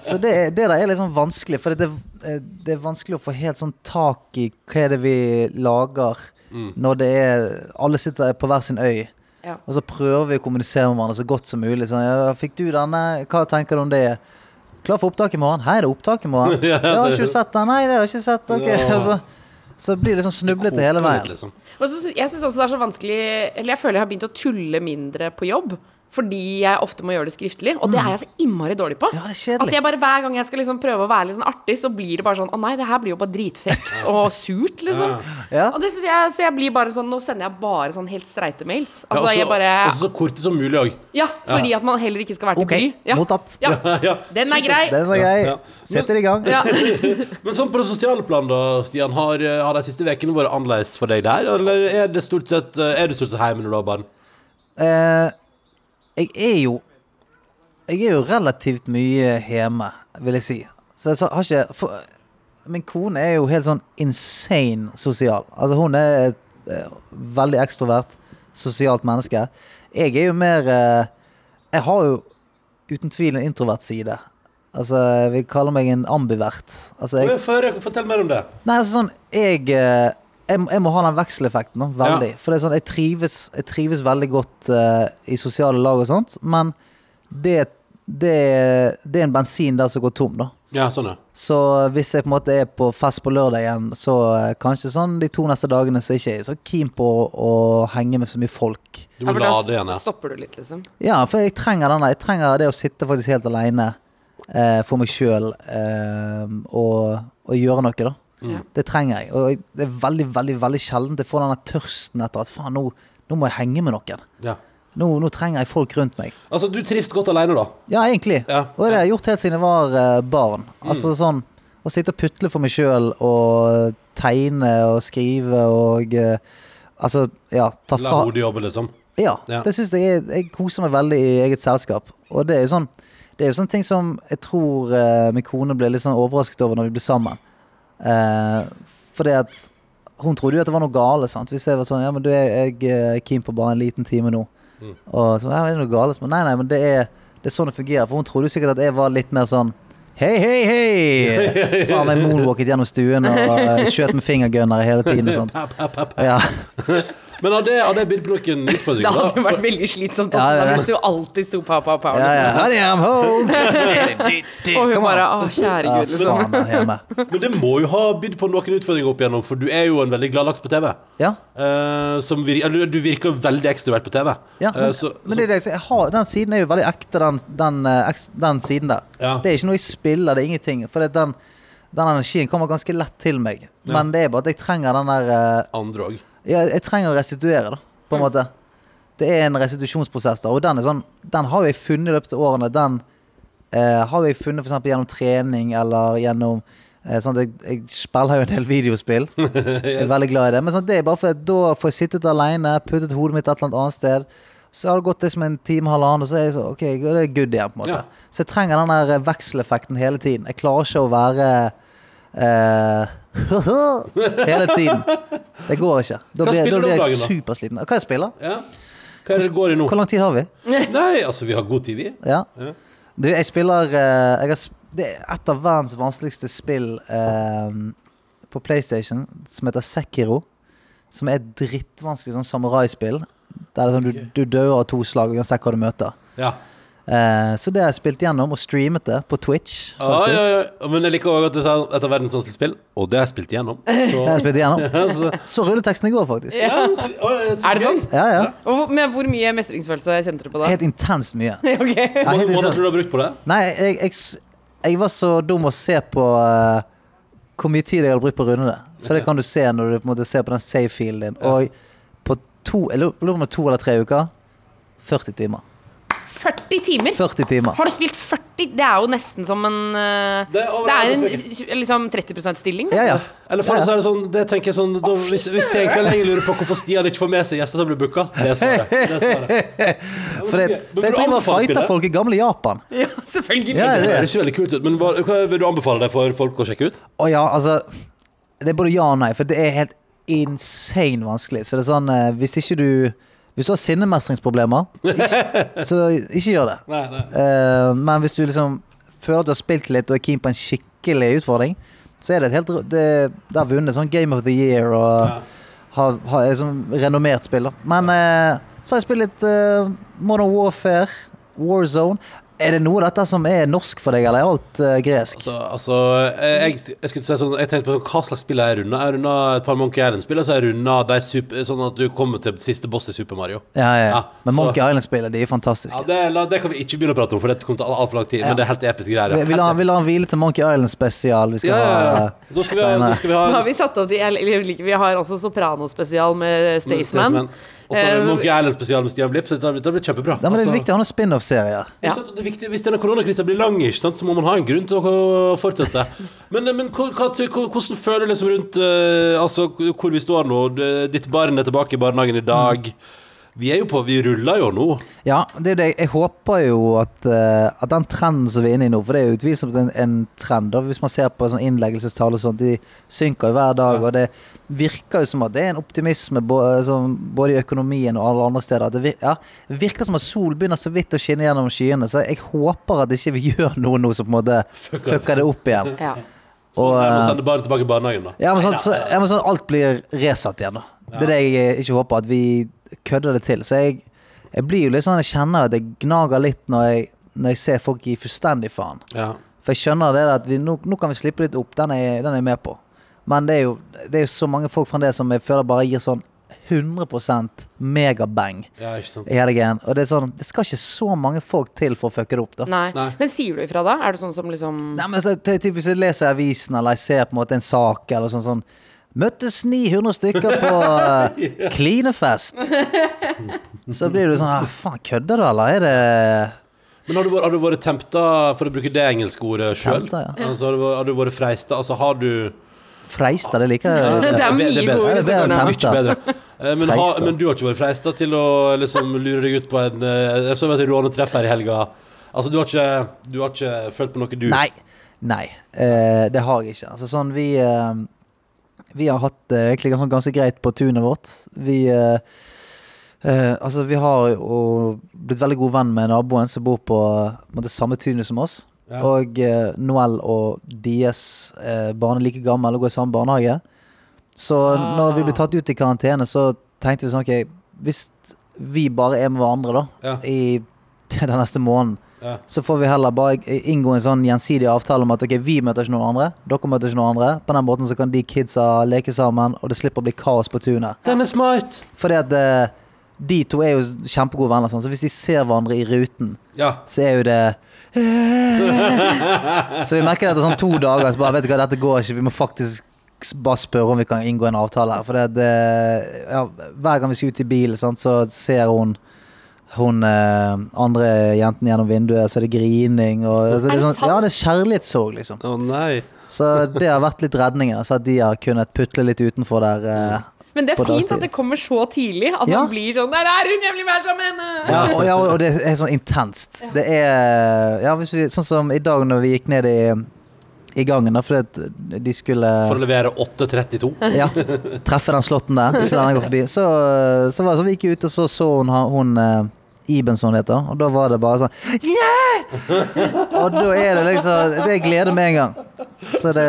Så det, det der er litt sånn vanskelig, for det, det er vanskelig å få helt sånn tak i hva er det vi lager når det er Alle sitter på hver sin øy. Ja. Og så prøver vi å kommunisere med hverandre så godt som mulig. Sånn, ja, 'Fikk du denne? Hva tenker du om det?' 'Klar for opptak i morgen?' 'Hei, det er opptak i morgen.' Ja, 'Har ikke du sett den?' 'Nei, det har jeg ikke sett.' Okay. Ja. og så, så blir det sånn snublete hele veien. litt, liksom. Og så jeg syns også det er så vanskelig Eller jeg føler jeg har begynt å tulle mindre på jobb. Fordi jeg ofte må gjøre det skriftlig. Og det er jeg så innmari dårlig på. Ja, det er At jeg bare Hver gang jeg skal liksom prøve å være litt sånn artig, så blir det bare sånn Å nei, det her blir jo bare dritfrekt og surt, liksom. Ja. Og det synes jeg, så jeg blir bare sånn Nå sender jeg bare sånn helt streite mails. Ja, Altså også- bare også så korte som mulig òg. Ja, fordi at man heller ikke skal være til okay. bry. Ja. mottatt. Ja. Ja. Den er grei. Den var grei. Ja. Setter i gang. Ja. Men sånn på det sosiale plan, da, Stian. Har, eh, har de siste ukene vært annerledes for deg der? Eller er det stort sett eh, Er du stort sett hjemme når du har barn? Eh, jeg er jo Jeg er jo relativt mye hjemme, vil jeg si. Så jeg har ikke for, Min kone er jo helt sånn insane sosial. Altså hun er et eh, veldig ekstrovert, sosialt menneske. Jeg er jo mer eh, Jeg har jo uten tvil en introvert side. Altså, jeg vil kalle meg en ambivert. Altså, jeg, Fortell mer om det. Nei, altså sånn Jeg, eh, jeg, jeg må ha den vekseleffekten Da, veldig. For det er sånn, jeg trives, jeg trives veldig godt uh, i sosiale lag og sånt, men det, det, det er en bensin der som går tom, da. Ja, sånn, ja. Så hvis jeg på en måte er på fest på lørdag igjen, så uh, kanskje sånn de to neste dagene så er jeg ikke så keen på å, å henge med så mye folk. Du Ja, må for da lade igjen, ja. stopper du litt, liksom. Ja, for jeg trenger denne. Jeg trenger det å sitte faktisk helt aleine uh, for meg sjøl eh, og, og gjøre noe, da. Ja. Det trenger jeg. Og det er veldig, veldig veldig sjeldent jeg får denne tørsten etter at faen, nå, nå må jeg henge med noen. ja. Nå, nå trenger jeg folk rundt meg. Altså, du trives godt alene, da? Ja, egentlig. Ja. Og det har jeg gjort helt siden jeg var barn. barn. Altså sånn Å sitte og putle for meg sjøl og tegne og skrive og eh, Altså, ja, ta La fra hodet jobbe, liksom? Ja, Ja. det synes jeg Jeg koser meg veldig i eget selskap. Og det er jo sånn Det er jo sånne ting som jeg tror eh, min kone ble litt sånn overrasket over når vi ble sammen. Uh, fordi at hun trodde jo at det var noe gale. sant? Hvis jeg var sånn Ja, men du, jeg jeg er keen på bare en liten time nå. Mm. Og så ja, er det noe gale? Men nei, nei, men det er, det er sånn det fungerer. For hun trodde jo sikkert at jeg var litt mer sånn Hei, hei, hei! Faen meg moonwalket gjennom stuen og eh, skjøt med fingergunner hele tiden og sånt. Ja. Men har det, har det bydd på noen utfordringer? Det utfordringer? hadde da? vært veldig slitsomt Ja, også, ja, da, ja. hvis du alltid sto pa pa pa Ja, ja. Honey, I'm home! Og hun bare Å, kjære gud, liksom. faen. Men det må jo ha bydd på noen utfordringer opp igjennom, for du er jo en veldig glad laks på TV. Ja, Uh, som vir eller, du virker veldig ekstrovert på TV. ja men, uh, så, men det er det jeg har, den siden er jo veldig ekte, den, den, eh, den siden der. Ja. Det er ikke noe jeg spiller, det er ingenting. For den, den energien kommer ganske lett til meg. Men det er bare at jeg trenger den der uh, andre òg. Jeg, jeg trenger å restituere, da, på en måte. Det er en restitusjonsprosess da, og den sånn Den har jeg funnet i løpet av årene. Den eh, har jeg funnet f.eks. gjennom trening eller gjennom eh, sånn jeg, jeg spiller jo en del videospill. Jeg er veldig glad i det. Men sånn, det er bare for at da får jeg sittet alene, puttet hodet mitt et eller annet annet sted. Så har det gått liksom en time, halvannen, og så er jeg så, ok, det er good igjen. på en måte Ja. Så jeg trenger den der vekseleffekten hele tiden. Jeg klarer ikke å være eh, hele tiden. Det går ikke. Da Hva blir, spiller da du blir om jeg dagen, da? supersliten. Hva jeg spiller? Ja. Hva er det det går i nå? Hvor lang tid har vi? Nei, altså, vi har god tid, vi. Ja. Ja. Du, jeg spiller eh, jeg har, sp- Det er et av verdens vanskeligste spill eh, på PlayStation, som heter Sekiro. Som er et drittvanskelig sånn samuraispill. Der det er sånn du, du dør av to slag uansett hva du møter. Ja. Eh, så det har jeg spilt gjennom, og streamet det på Twitch. Ah, ja, ja. Men jeg liker også at du sa et av verdens vanskeligste spill, og det har jeg spilt gjennom. Så, Det har jeg spilt gjennom. ja, så, Så rulleteksten i går, faktisk. ja, så, å, ja, Er det sant? Ja, ja. Og hvor, men hvor mye mestringsfølelse kjente du på da? Helt intenst mye. okay. Ja, Hvor helt mange måneder tror du du har brukt på det? Nei, jeg, jeg, jeg var så dum å se på uh, hvor mye tid jeg hadde brukt på å runde det. For det kan du se når du på en måte ser på den save-filen din. Og på to, jeg lurer lurer på om det er to eller tre uker 40 timer. 40 timer? 40 timer. Har du spilt 40? Det er jo nesten som en eh, Det er Det er en liksom 30% stilling. Ja, ja. Eller for Ja, ja. så er det sånn, det tenker jeg sånn da, hvis, hvis jeg kveld lenger lurer på hvorfor Stian ikke får med seg gjester som blir booka, det er svaret. Det er svaret. For det, det du driver og fighter folk i gamle Japan. Ja, selvfølgelig. Ja, Det det er høres veldig kult ut, men hva, hva vil du anbefale deg for folk å sjekke ut? Å ja, altså Det er både ja og nei, for det er helt insane vanskelig. Så det er sånn eh, Hvis ikke du Hvis du har sinnemestringsproblemer, ikke, så ikke gjør det. Nei, nei. Uh, men hvis du liksom føler at du har spilt litt og er keen på en skikkelig utfordring, så er det et helt Det, det har vunnet sånn Game of the Year og Ja. har, har sånn renommert spill. Men uh, så har jeg spilt litt uh, Modern Warfare, Warzone. Er det noe av dette som er norsk for deg, eller er alt uh, gresk? Altså, altså jeg, jeg, jeg skulle si sånn Jeg tenkte på sånn, hva slags spill har jeg runda. Jeg runda et par Monkey Island-spill, og så har jeg runda de super, sånn at du kommer til siste boss i Super Mario. Ja, ja, ja. Men så- Monkey Island-spillet, de er fantastiske. Ja, det, la- det kan vi ikke begynne å prate om, for det kommer til altfor lang tid. Ja. Men det er helt episke greier. Vi, vi, lar, vi lar han hvile til Monkey Island spesial. Vi skal ja, ja, ja. ha Da skal vi da skal vi ha Nå har vi satt opp de, eller, Vi har også Soprano-spesial med Staysman. Og så har vi Monkey Island-spesial med Stian Blipp. Så det det blir kjempebra. ja, men Det er Altså, viktig å ha noen spin-off-serier. Ja. Hvis, det, det hvis denne koronakrisa blir lang, ikke sant, så må man ha en grunn til å fortsette. Men, men hvordan føler du liksom rundt eh, Altså hvor vi står nå? Ditt barn er tilbake i barnehagen i dag. Vi er jo på Vi ruller jo nå. Ja, det er det. Jeg håper jo at, uh, at den trenden som vi er inne i nå, for det er jo utvilsomt en, en trend, da, hvis man ser på sånn innleggelsestall og sånt, de synker jo hver dag, og det virker jo som at det er en optimisme både, som, både i økonomien og alle andre steder. At Det, virker, ja, virker som at sol begynner så vidt å skinne gjennom skyene, så jeg håper at ikke vi gjør noe nå som på en måte fucker det opp igjen. Ja. Så Og, jeg må eh, sende barnet tilbake i barnehagen, da. Ja, men sånn, så, ja, men sånn alt blir resatt igjen, da. Det er det jeg eh, ikke håper, at vi kødder det til. Så jeg, jeg blir jo litt sånn Jeg kjenner at det gnager litt når jeg, når jeg ser folk gi fullstendig faen. Ja. For jeg skjønner det at vi, nå, nå kan vi slippe litt opp, den er, den er jeg med på. Men det er jo det er jo så mange folk fra det som jeg føler bare gir sånn 100 megabang Ja, i hele greien. Og det er sånn, det skal ikke så mange folk til for å fucke det opp, da. Nei. Nei. Men sier du ifra da? Er det sånn som liksom Nei, men så, Typisk typ, Hvis jeg leser avisen eller jeg ser på en måte en sak eller sånn sånn Møttes 900 stykker på uh, klinefest. Så blir du sånn ah, Faen, kødder du, eller? Er det Men har du, vært- har du vært tempta, for å bruke det engelske ordet sjøl? Tempta, ja. Altså, har, du, vært- har du vært freista? Altså, har du freista? Det liker jeg. Det er mye bedre. gode Det er ord. tempta. Mye bedre. Eh, Men, ha, Freista. men du har ikke vært freista til å liksom lure deg ut på en eh, Jeg så et rånetreff her i helga. Altså, du har ikke, du har ikke følt på noe, du? Nei. Nei, eh, det har jeg ikke. Altså sånn, vi eh, Vi har hatt det egentlig ganske, ganske greit på tunet vårt. Vi eh, eh, Altså, vi har jo blitt veldig god venn med naboen som bor på, på det samme tunet som oss. Ja. Og eh, Noel og deres eh, barn er like gammel og går i samme barnehage. Så når vi ble tatt ut i karantene, så tenkte vi sånn OK, hvis vi bare er med hverandre da Ja. i den neste måneden, Ja. så får vi heller bare inngå en sånn gjensidig avtale om at ok, vi møter ikke noen andre, dere møter ikke noen andre. På den måten så kan de kidsa leke sammen, og det slipper å bli kaos på tunet. Den er smart! Fordi at eh, de to er jo kjempegode venner, sånn, så hvis de ser hverandre i ruten, Ja. så er jo det Så vi merker etter sånn to dager så bare, vet du hva, dette går ikke. Vi må faktisk bare spørre om vi kan inngå en avtale her. For det, det, ja, hver gang vi skal ut i bilen, sant, så ser hun hun eh, andre jenten gjennom vinduet, så er det grining og altså, det Er det sånn. Ja, det er kjærlighetssorg, liksom. Å nei. Så det har vært litt redningen. Altså, at de har kunnet putle litt utenfor der. Eh, Men det er fint dagtid. at det kommer så tidlig. At Ja. man blir sånn Der er hun! Jeg vil være sammen med henne! Ja, og, ja, og det er sånn intenst. Det er ja, hvis vi, Sånn som i dag når vi gikk ned i, i gangen, da, fordi de skulle For å levere 8.32. ja, treffe den slåtten der. Den gå forbi. Så, så var det sånn vi gikk ut, og så så hun, hun Iben, som hun heter. Og da var det bare sånn Yeah! Og da er det liksom Det er glede med en gang. Så det.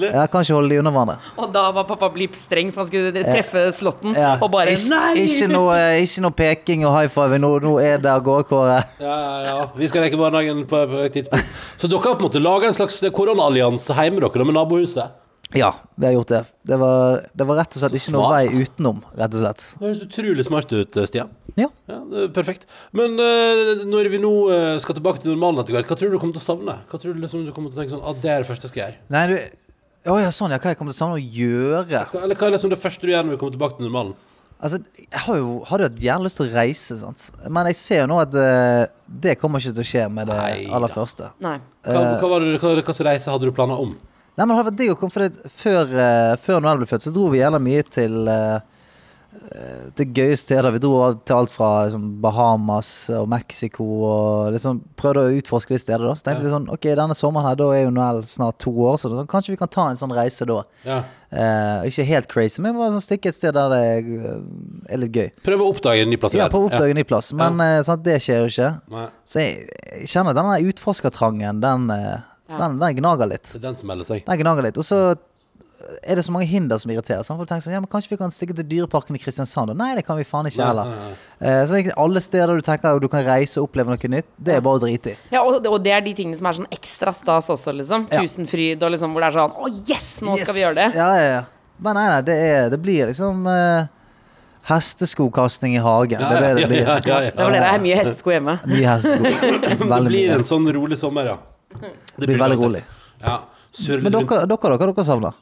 Jeg kan ikke holde de under vannet. Og da var pappa Blipp streng, for han skulle treffe slåtten. Ja. Og bare Nei! ikke, noe, ikke noe peking og high five. Nå, nå er det av gårde, Kåre. Ja, ja, ja. Vi skal leke barnehagen på et tidspunkt. Så dere har på en måte laga en slags koronaallianse hjemme dere med nabohuset? Ja, vi har gjort det. Det var, det var rett og slett ikke noe vei utenom, rett og slett. Det høres utrolig smart ut, Stian. Ja. Ja, er Perfekt. Men uh, når vi nå eh, skal tilbake til normalen etter hvert, hva tror du du kommer til å savne? Hva tror du liksom du kommer til å tenke sånn ah, det er det første jeg skal gjøre? Nei, du Å ja, sånn, ja. Hva jeg kommer til å savne å gjøre? Hva, eller hva er liksom det første du gjør når vi kommer tilbake til normalen? Altså, jeg har jo hadde jo gjerne lyst til å reise, sant. Men jeg ser jo nå at eh, det kommer ikke til å skje med det Neida. aller første. Nei. Hva, hva, var det, hva, hva slags reise hadde du planer om? Nei, men det hadde vært digg å komme For det, før, uh, før Noel ble født, så dro vi jævla mye til uh, eh, til gøye steder. Vi dro til alt fra liksom, Bahamas og Mexico og liksom prøvde å utforske de stedene. da Så tenkte vi sånn Ok, denne sommeren her, da er jo Noel snart to år, så sånn, kanskje vi kan ta en sånn reise da. Ja. Eh, ikke helt crazy, men bare sånn stikke et sted der det er, er litt gøy. Prøve å oppdage en ny plass i Ja, prøve å oppdage en ny plass. Men eh, sant, det skjer jo ikke. Nei, Så jeg, jeg kjenner denne utforskertrangen, den, eh, den, den gnager litt. det er den som melder seg. Den gnager litt. Og så er det så mange hinder som irriterer. Sant? Folk tenker sånn, ja, men Kanskje vi kan stikke til Dyreparken i Kristiansand? Og Nei, det kan vi faen ikke heller. nei, nei. Eh, så alle steder du tenker du kan reise og oppleve noe nytt, det er bare å drite i. Ja, og, og det er de tingene som er sånn ekstra stas også, liksom. Ja. Tusenfryd og liksom hvor det er sånn Å, yes! Nå skal vi gjøre det. Ja, ja, ja. Men nei, nei, det, er, det blir liksom uh, hesteskokasting i hagen. Det er det det blir. Ja, ja, ja, Det var det det er mye hestesko hjemme. Mye hestesko. Det blir en sånn rolig sommer, ja. Det blir veldig rolig. Ja. Men dere, har dere, dere, dere savner?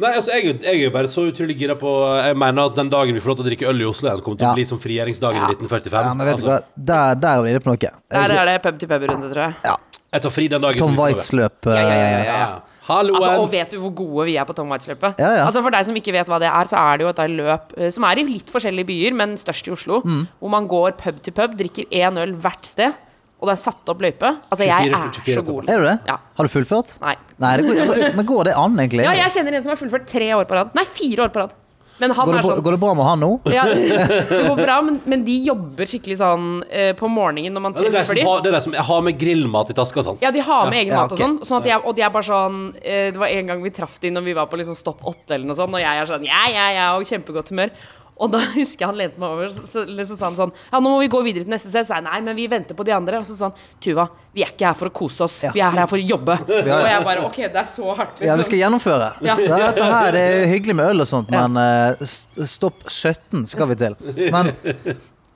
Nei, altså, jeg, jeg er jo bare så utrolig gira på Jeg mener at den dagen vi får lov til å drikke øl i Oslo den kommer til å bli som frigjøringsdagen Ja. i 1945. Ja, men vet du altså, hva? Der, der er vi inne på noe. Der er det pub-til-pub-runde, tror jeg. Ja. Jeg tar fri den dagen. Tom. Waitz-løp. Ja, ja, ja, ja, ja. Ja. Altså, og vet du hvor gode vi er på Tom Waitz-løpet? Ja, ja. Altså For deg som ikke vet hva det er, så er det jo et løp eh, som er i litt forskjellige byer, men størst i Oslo. Mm. Hvor man går pub til pub, drikker én øl hvert sted, og det er satt opp løype. Altså, jeg 24 er 24 så god. Er du det? Ja. Har du fullført? Nei. Nei, det går, men går det an, egentlig? Ja, jeg kjenner en som har fullført tre år på rad. Nei, fire år på rad. Men han går, det, er sånn går det bra med han nå? ja, Det går bra, men, men de jobber skikkelig sånn eh, på morgenen når man Ja, er treffer ja, dem. det er de som har med grillmat i taska og sånt. Ja, de har med egen Ja, mat og sånn. sånn at de er, og de er bare sånn eh, Det var en gang vi traff dem når vi var på liksom stopp åtte eller noe sånt, og jeg er sånn ja, ja, ja, og kjempegodt humør. Og da husker jeg han lente meg over, så, så, så sa han sånn Ja, nå må vi gå videre til neste sted. Så sa jeg nei, men vi venter på de andre. Og så sa han Tuva, vi er ikke her for å kose oss. Vi er her for å jobbe. Og jeg bare OK, det er så hardt. Ja, vi skal gjennomføre. Ja. Det, er dette her, det er hyggelig med øl og sånt, men uh, stopp 17 skal vi til. Men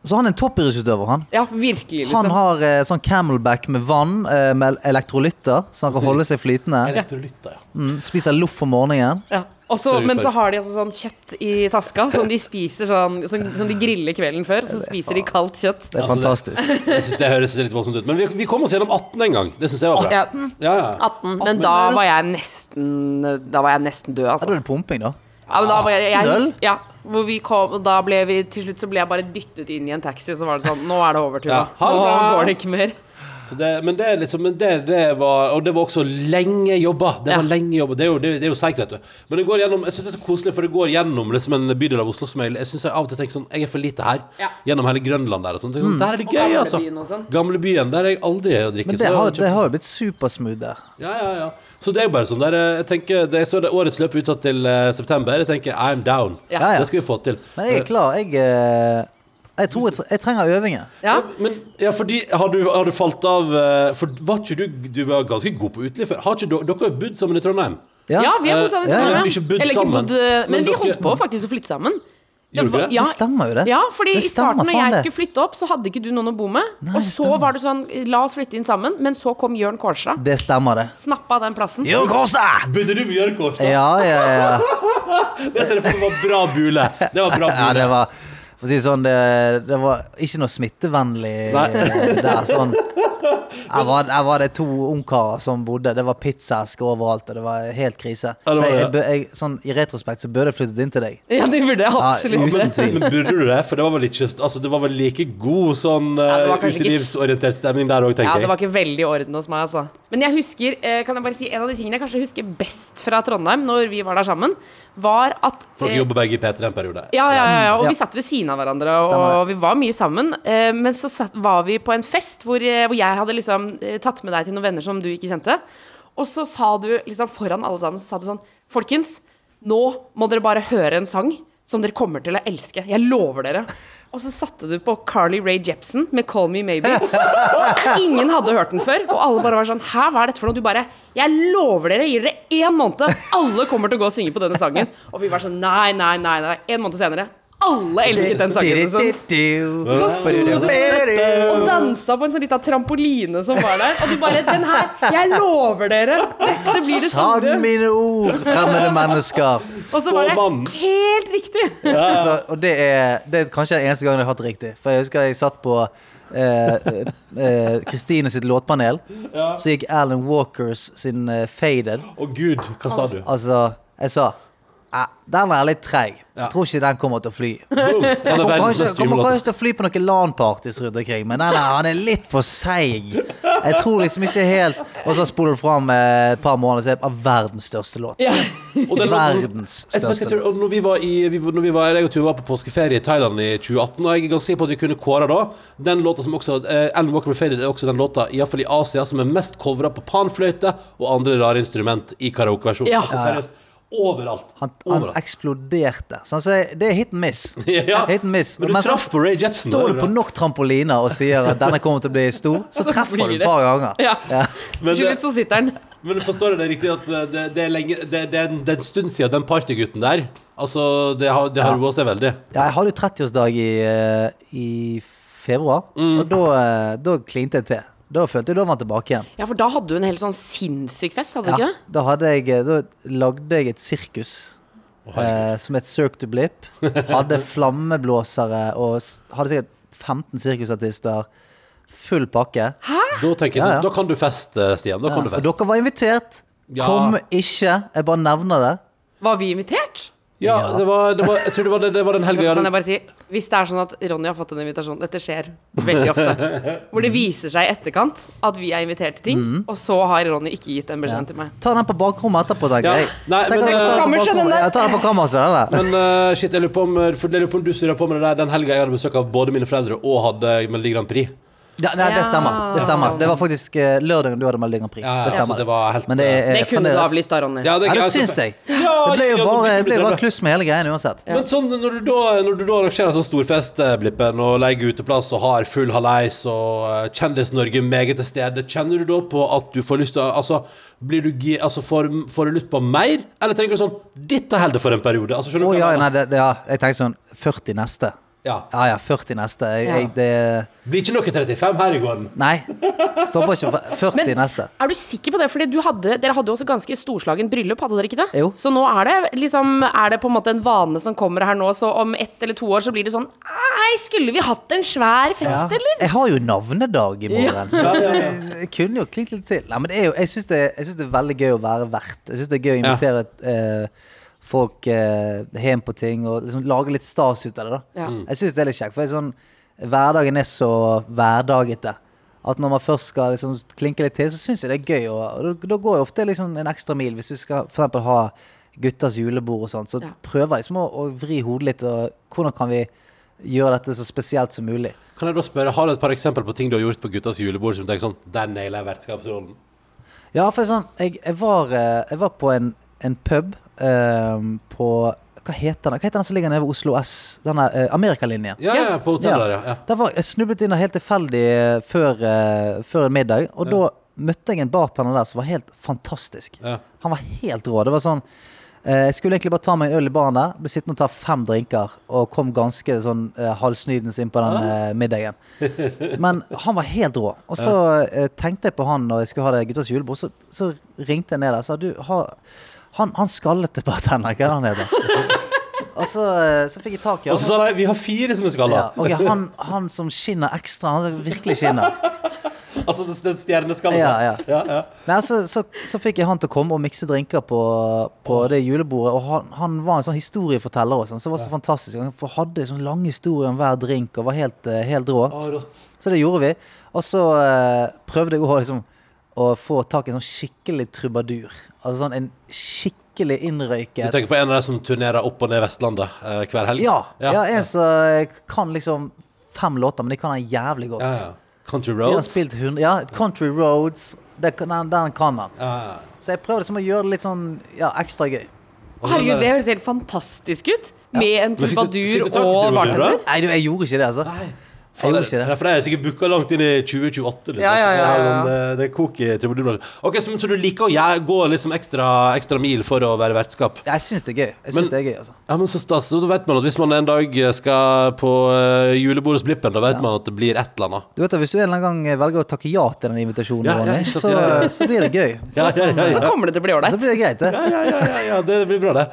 så han er en toppidrettsutøver, han. Ja, virkelig, liksom. Han liksom. har eh, sånn camelback med vann, eh, med elektrolytter, så han kan holde seg flytende. Elektrolytter, ja. Mm, spiser loff om morgenen. Ja. Og så- Sørg men så har de altså sånn kjøtt i taska som de spiser sånn Som, som de griller kvelden før. Så spiser de kaldt kjøtt. Det er fantastisk. Jeg det høres litt voldsomt ut. Men vi, vi kom oss gjennom 18 en gang. Det syns jeg var bra. Ja, Ja, ja. 18. Men da var jeg nesten Da var jeg nesten død, altså. da er det pumping, da. Ja, men da var jeg, jeg, ja, hvor vi kom, og da ble vi Til slutt så ble jeg bare dyttet inn i en taxi, og så var det sånn Nå er det over, Tuva. Ja, Nå går det ikke mer. Så det, men det er liksom men det, det var, Og det var også lenge jobba. Det Ja. var lenge jobba. Det er jo, det, det er jo seigt, vet du. Men det går gjennom Jeg synes det er så koselig, for det går gjennom liksom en bydel av Oslo som jeg, jeg synes jeg av og til tenker sånn Jeg er for lite her. Ja. Gjennom hele Grønland der og sånn. Sånn, Der er det Og gamle altså. Sånn. Gamlebyen. Der er jeg aldri å drikke. Men det har, det har jo blitt supersmooth der. Ja, ja, ja. Så det er jo bare sånn der eh, Jeg tenker det, Så er det årets løp utsatt til uh, september. Jeg tenker I'm down. Ja. Ja, ja. Det skal vi få til. Men jeg er klar. Jeg, eh, jeg tror jeg, tre- jeg trenger øvinger. Ja. Men ja, fordi Har du, har du falt av eh, For var ikke du Du var ganske god på uteliv før. Har ikke dere har jo bodd sammen i Trondheim? Ja, vi har bodd sammen. Ja, ja. sammen, Ikke bodd Eller ikke bodd, eh, men, Men vi dere- holdt på faktisk å flytte sammen. Gjorde dere det? Ja, Det stemmer jo, det. Ja, fordi Det i starten når jeg det. skulle flytte opp, så hadde ikke du noen å bo med. Nei, og så stemmer. var det sånn La oss flytte inn sammen. Men så kom Jørn Kårstad. Det stemmer, det. Snappa den plassen. Jørn Kårstad! Bodde du med Jørn Kårstad? Ja, ja, ja. Det ser jeg for meg var bra bule. Det var bra bule. ja det var For å si det sånn, det, det var ikke noe smittevennlig Nei. eh, der. Sånn her var, jeg var det to ungkarer som bodde. Det var pizzaesk overalt, og det var helt krise. Ja, det Så var jeg, jeg, sånn, i retrospekt så burde jeg flyttet inn til deg. Ja, det burde jeg absolutt. Ja, men, men burde du det? For det var vel ikke Altså det var vel like god sånn Ja, uh, var utelivsorientert stemning der òg, Ja, det var ikke veldig i orden hos meg, altså. Men jeg husker, eh, kan jeg bare si, en av de tingene jeg kanskje husker best fra Trondheim, når vi var der sammen, var at For dere eh, jobber begge i P3 en periode. Ja, ja, ja, ja, og Ja. vi satt ved siden av hverandre, og, og vi var mye sammen. Men så satt, var vi på en fest hvor, hvor jeg hadde liksom eh, tatt med deg til noen venner som du ikke kjente. Og så sa du liksom foran alle sammen, så sa du sånn Folkens, nå må dere bare høre en sang som dere kommer til å elske. Jeg lover dere. Og så satte du på Carly Rae Jepsen med 'Call Me Maybe'. Og ingen hadde hørt den før. Og alle bare var sånn Hæ, hva er dette for noe? Du bare Jeg lover dere, gir dere én måned. Alle kommer til å gå og synge på denne sangen. Og vi var sånn Nei, nei, nei. nei En måned senere. Alle elsket den sangen. Liksom. Så sto du og dansa på en sånn liten trampoline som var der. Og du bare Den her, jeg lover dere! Dette blir det Sann store. mine ord, fremmede mennesker. Og så var det helt riktig. Altså, og det er, det er kanskje den eneste gangen jeg har hatt det riktig. For jeg husker jeg satt på eh, eh, sitt låtpanel. Så gikk Alan Walkers sin eh, Faded. Å gud, hva sa du? Altså, jeg sa "Eh, den er litt treig. Ja. Tror ikke den kommer til å fly. Boom. Er Kommer kanskje, kommer kanskje til å fly på noen LAN-parties rundt omkring, men den er, han er litt for seig. Jeg tror liksom ikke helt Og så spoler du fram eh, et par måneder, så er det av verdens største låt. Og den Verdens største låt. og når vi var i vi, når vi var, jeg og Tuva var på påskeferie i Thailand i 2018, og jeg er ganske sikker på at vi kunne kåre da den låta som også uh, Ellen Walker with Faded er også den låta, iallfall i Asia, som er mest covra på panfløyte og andre rare instrument i karaokeversjon. Ja. Altså seriøst. Overalt. Han, han Overalt. eksploderte. Sånn, så det er hit and miss. Ja. Hit and miss. Men du traff på Ray Jetson. Står du på nok trampoliner og sier at denne kommer til å bli stor, så Så treffer du et par ganger. Ja. Ja. Men det- slutt så sitter den. Men forstår jeg det riktig at eh, det, det, er, lenge, det, det, er en, det er en stund siden den partygutten der Altså, det har, det har Ja. roa seg veldig. Ja, jeg hadde jo 30-årsdag i, eh, i februar, Mm. og eh, da klinte jeg til. Da følte jeg da var han tilbake igjen. Ja, for da hadde du en helt sånn sinnssyk fest, hadde du Ja, ikke det? da, hadde jeg, eh, da lagde jeg et sirkus eh, som het Cirque du Blip. Hadde flammeblåsere og hadde sikkert 15 sirkusartister. Full pakke. Da tenker jeg Ja, sånn, ja. da kan du feste, Stian. Da Ja, kan du og feste. dere var invitert. Ja. Kom ikke. Jeg bare nevner det. Var vi invitert? Ja, Ja. det var, det var, jeg tror det var, det, det var den helga jeg Kan jeg bare si, hvis det er sånn at Ronny har fått en invitasjon Dette skjer veldig ofte. Hvor det viser seg i etterkant at vi er invitert til ting, Mm. og så har Ronny ikke gitt den beskjeden til meg. Ta den på bakrommet etterpå, tenker Ja. jeg. Nei, men, dere ta eh, den på Kammerset, den. Ja. Men uh, shit, jeg lurer på om For jeg lurer på om du surra på med det der den helga jeg hadde besøk av både mine foreldre og hadde Melodi Grand Prix. Ja, nei, det stemmer. Det stemmer. Det var faktisk eh, lørdagen du hadde Melodi Grand Prix. Ja, ja, det altså, stemmer. det var helt, Men det er, Det er kunne du fremdeles- avlyst da, Ronny. Ja, Ja, det altså, syns jeg. Ja, Det ble jo bare, det ble bare kluss med hele greien uansett. Men sånn, når du da, når du da arrangerer sånn storfest, eh, Blippen, og legger uteplass og har full haleis og eh, Kjendis-Norge meget til stede, kjenner du da på at du får lyst til å Altså, blir du gi, altså får, får du lyst på mer? Eller tenker du sånn Dette holder for en periode? Altså, skjønner Å du hva ja, jeg nei, mener? det, det, ja, jeg tenkte sånn 40 neste. Ja. Ja ja, 40 neste. Jeg, Ja. jeg, det Blir ikke noe 35 her i gården? Nei. Stopper ikke for 40 Men neste. er du sikker på det? Fordi hadde, dere hadde jo også ganske storslagen bryllup, hadde dere ikke det? Jo. Så nå er det liksom Er det på en måte en vane som kommer her nå, så om ett eller to år så blir det sånn Nei, skulle vi hatt en svær fest, Ja. eller? Jeg har jo navnedag i morgen, så jeg kunne jo klinket litt til. Nei, men det er jo, jeg syns det, det er veldig gøy å være vert. Jeg syns det er gøy å invitere eh, folk eh, hjem på ting og liksom lage litt stas ut av det. da Ja. Mm. Jeg syns det er litt kjekt. For det er sånn, hverdagen er så hverdagete. At når man først skal liksom klinke litt til, så syns jeg det er gøy. Og, og da, går jeg ofte liksom en ekstra mil. Hvis du skal for eksempel ha guttas julebord og sånn, så Ja. prøver jeg liksom å, å vri hodet litt. Og hvordan kan vi gjøre dette så spesielt som mulig? Kan jeg da spørre, Har du et par eksempler på ting du har gjort på guttas julebord som du tenker sånn Der nailer jeg vertskapsrollen? Ja, for sånn, jeg, jeg, var, eh, jeg var på en, en pub eh, på Hva heter den Hva heter den som ligger nede ved Oslo S? Denne uh, Amerikalinjen. Ja, ja, på hotellet ja. ja. Der var, jeg snublet inn der helt tilfeldig eh, før, uh, før en middag, og da møtte jeg en bartender der som var helt fantastisk. Ja. Han var helt rå. Det var sånn uh, Jeg skulle egentlig bare ta meg en øl i baren der, ble sittende og ta fem drinker, og kom ganske sånn uh, halvsnydens inn på den eh, middagen. Men han var helt rå. Og så eh, tenkte jeg på han når jeg skulle ha det guttas julebord, så, så ringte jeg ned der og sa du, har han, han skallete bartender, hva er det han heter? Og så, eh, så fikk jeg tak i Og så sa de vi har fire som er skalla. ja, okay, han, han som skinner ekstra, han som virkelig skinner. Altså den, den stjerneskallen. Ja, ja. ja, ja. Nei, så, så, så fikk jeg han til å komme og mikse drinker på, på det julebordet. Og han, han var en sånn historieforteller også, så det var så fantastisk. Han hadde hadde sånn lang historie om hver drink og var helt, eh, helt rå. Å. Så det gjorde vi. Og så uh, prøvde jeg å, liksom, å få tak i en sånn skikkelig trubadur. Altså sånn en skikkelig innrøyket Du tenker på en av de som turnerer opp og ned Vestlandet eh, hver helg? Ja, ja, en som eh, kan liksom fem låter, men de kan den jævlig godt. Ja, ja. Country De har Roads? spilt hund, ja, Country Roads. Det, kan- den, den kan han. Ja, ja. Så jeg prøver liksom å gjøre det litt sånn ja, ekstra gøy. Herregud, det høres helt fantastisk ut. Med en trubadur og bartender. Nei, du, jeg gjorde ikke det, altså. Nei. Jeg gjorde ikke det. Nei, for det er sikkert booka langt inn i 2028. Liksom. Ja, ja, ja, ja, ja. men Det, det koker i trubadurbranschen. Ok, så, så du liker å gjøre, gå liksom ekstra, ekstra mil for å være vertskap? Ja, Jeg syns det er gøy. Jeg Men- synes det er gøy, altså. Ja, men så stas. Så vet man at hvis man en dag skal på uh, julebord hos Blippen, da vet man at det blir et eller annet. Du vet at Hvis du en eller annen gang velger å takke ja til den invitasjonen, Ja, ja, så, ja, ja. så blir det gøy. Ja, ja, ja, Så kommer det til å bli Så blir det greit, det. Ja, ja, ja, ja, ja, det blir bra, det.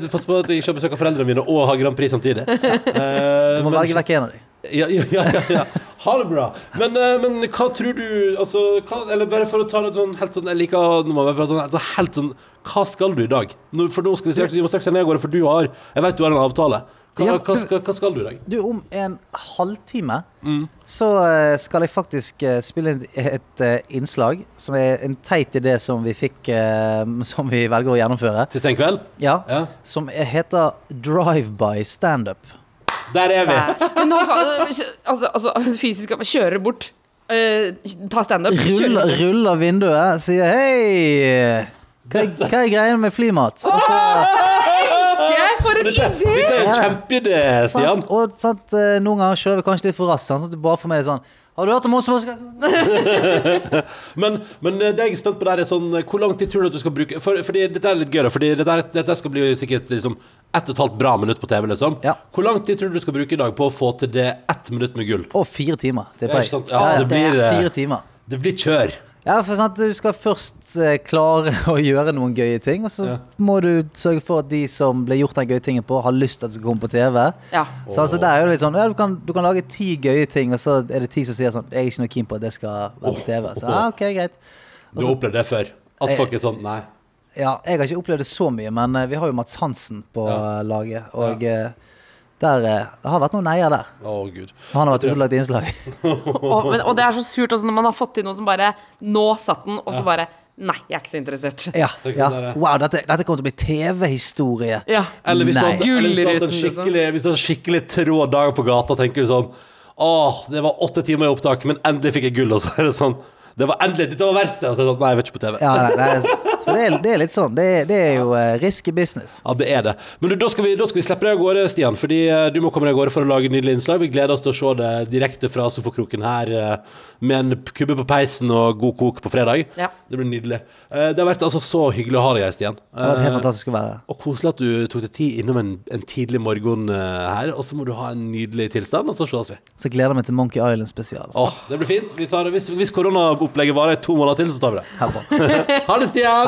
det pass på at jeg ikke har besøk av foreldrene mine og har Grand Prix samtidig. Uh, Du må men- velge vekk en av dem. Ja, ja, ja, ja. Ha det bra. Men, eh, men hva tror du altså, hva, Eller bare for å ta det sånn helt sånn Jeg liker nå må jeg prate sånn, altså, helt sånn Hva skal du i dag? For nå skal vi, straks, vi må straks se ned av gårde, for du har Jeg vet du har en avtale. Hva, hva, skal, hva skal du i dag? Du, om en halvtime Mm. så eh, skal jeg faktisk eh, spille et innslag som er en teit idé som vi fikk Som vi velger å gjennomføre. Til sen kveld? Ja. Ja. Som er- heter Drive-by standup. Der er vi! Men altså, altså, altså, fysisk kjøre bort. Uh, ta standup. kjøre Ruller, av ruller vinduet, sier hei! Hva hva er greia med flymat? Og så, jeg! For en idé! dette er en kjempeidé, Stian. og sant, eh, noen ganger kjører vi kanskje litt for raskt. Sånn at du bare får med deg sånn Har du hørt om oss? Men, men det jeg er spent på der er sånn Hvor lang tid tror du at du skal bruke for, Fordi dette er litt gøy da Fordi dette, er, dette skal bli sikkert liksom Ett og et halvt bra minutt på TV liksom Ja. Hvor lang tid tror du du skal bruke i dag På å få til det ett minutt med gull Å, fire timer, Det er det, er, altså, Ja, det, blir, eh, Fire timer. det blir kjør Ja, for sant, Du skal først eh, klare å gjøre noen gøye ting, og så Ja. må du sørge for at de som ble gjort den gøye tingen på, har lyst til at det skal komme på TV. Ja. Så altså, det er jo litt sånn, ja, du, kan, du kan lage ti gøye ting, og så er det ti som sier sånn Jeg er ikke noe keen på at det skal være på TV. Så ja, ok, greit. Du har opplevd det før At folk er sånn Nei Ja, jeg har ikke opplevd det så mye, men eh, vi har jo Mats Hansen på Ja. eh, laget, og eh, der, eh, det har vært noen neier der. Oh, Gud Han har vært ute og lagt innslag. Og, men, og det er så surt også når man har fått til noe som bare Nå satt den, og så bare Nei, jeg er ikke så interessert. Ja, ja. sånn Wow, dette, dette kommer til å bli TV-historie. Ja. Eller hvis du hatt en liksom. skikkelig du skikkelig trå dag på gata Tenker du sånn Åh, det var åtte timer i opptak, men endelig fikk jeg gull. Og så er det sånn Det var endelig, dette var verdt det. Og så er det sånn, nei, jeg vet ikke på TV. Ja, nei, nei, så det er, det er litt sånn. Det det er jo uh, risky business. Ja, det er det. Men du, da, skal vi, da skal vi slippe deg av gårde, Stian. Fordi eh, du må komme deg av gårde for å lage nydelige innslag. Vi gleder oss til å se det direkte fra sofakroken her eh, med en kubbe på peisen og god kok på fredag. Ja. Det blir nydelig. Eh, Det har vært altså så hyggelig å ha deg her, Stian. Det har vært helt fantastisk å være her. Og koselig at du tok deg tid innom en, en tidlig morgen her. Og så må du ha en nydelig tilstand, og så ses vi. Så gleder jeg meg til Monkey Island spesial. Åh, det blir fint. Vi tar, hvis hvis koronaopplegget varer i to måneder til, så tar vi det. Ha det, Stian!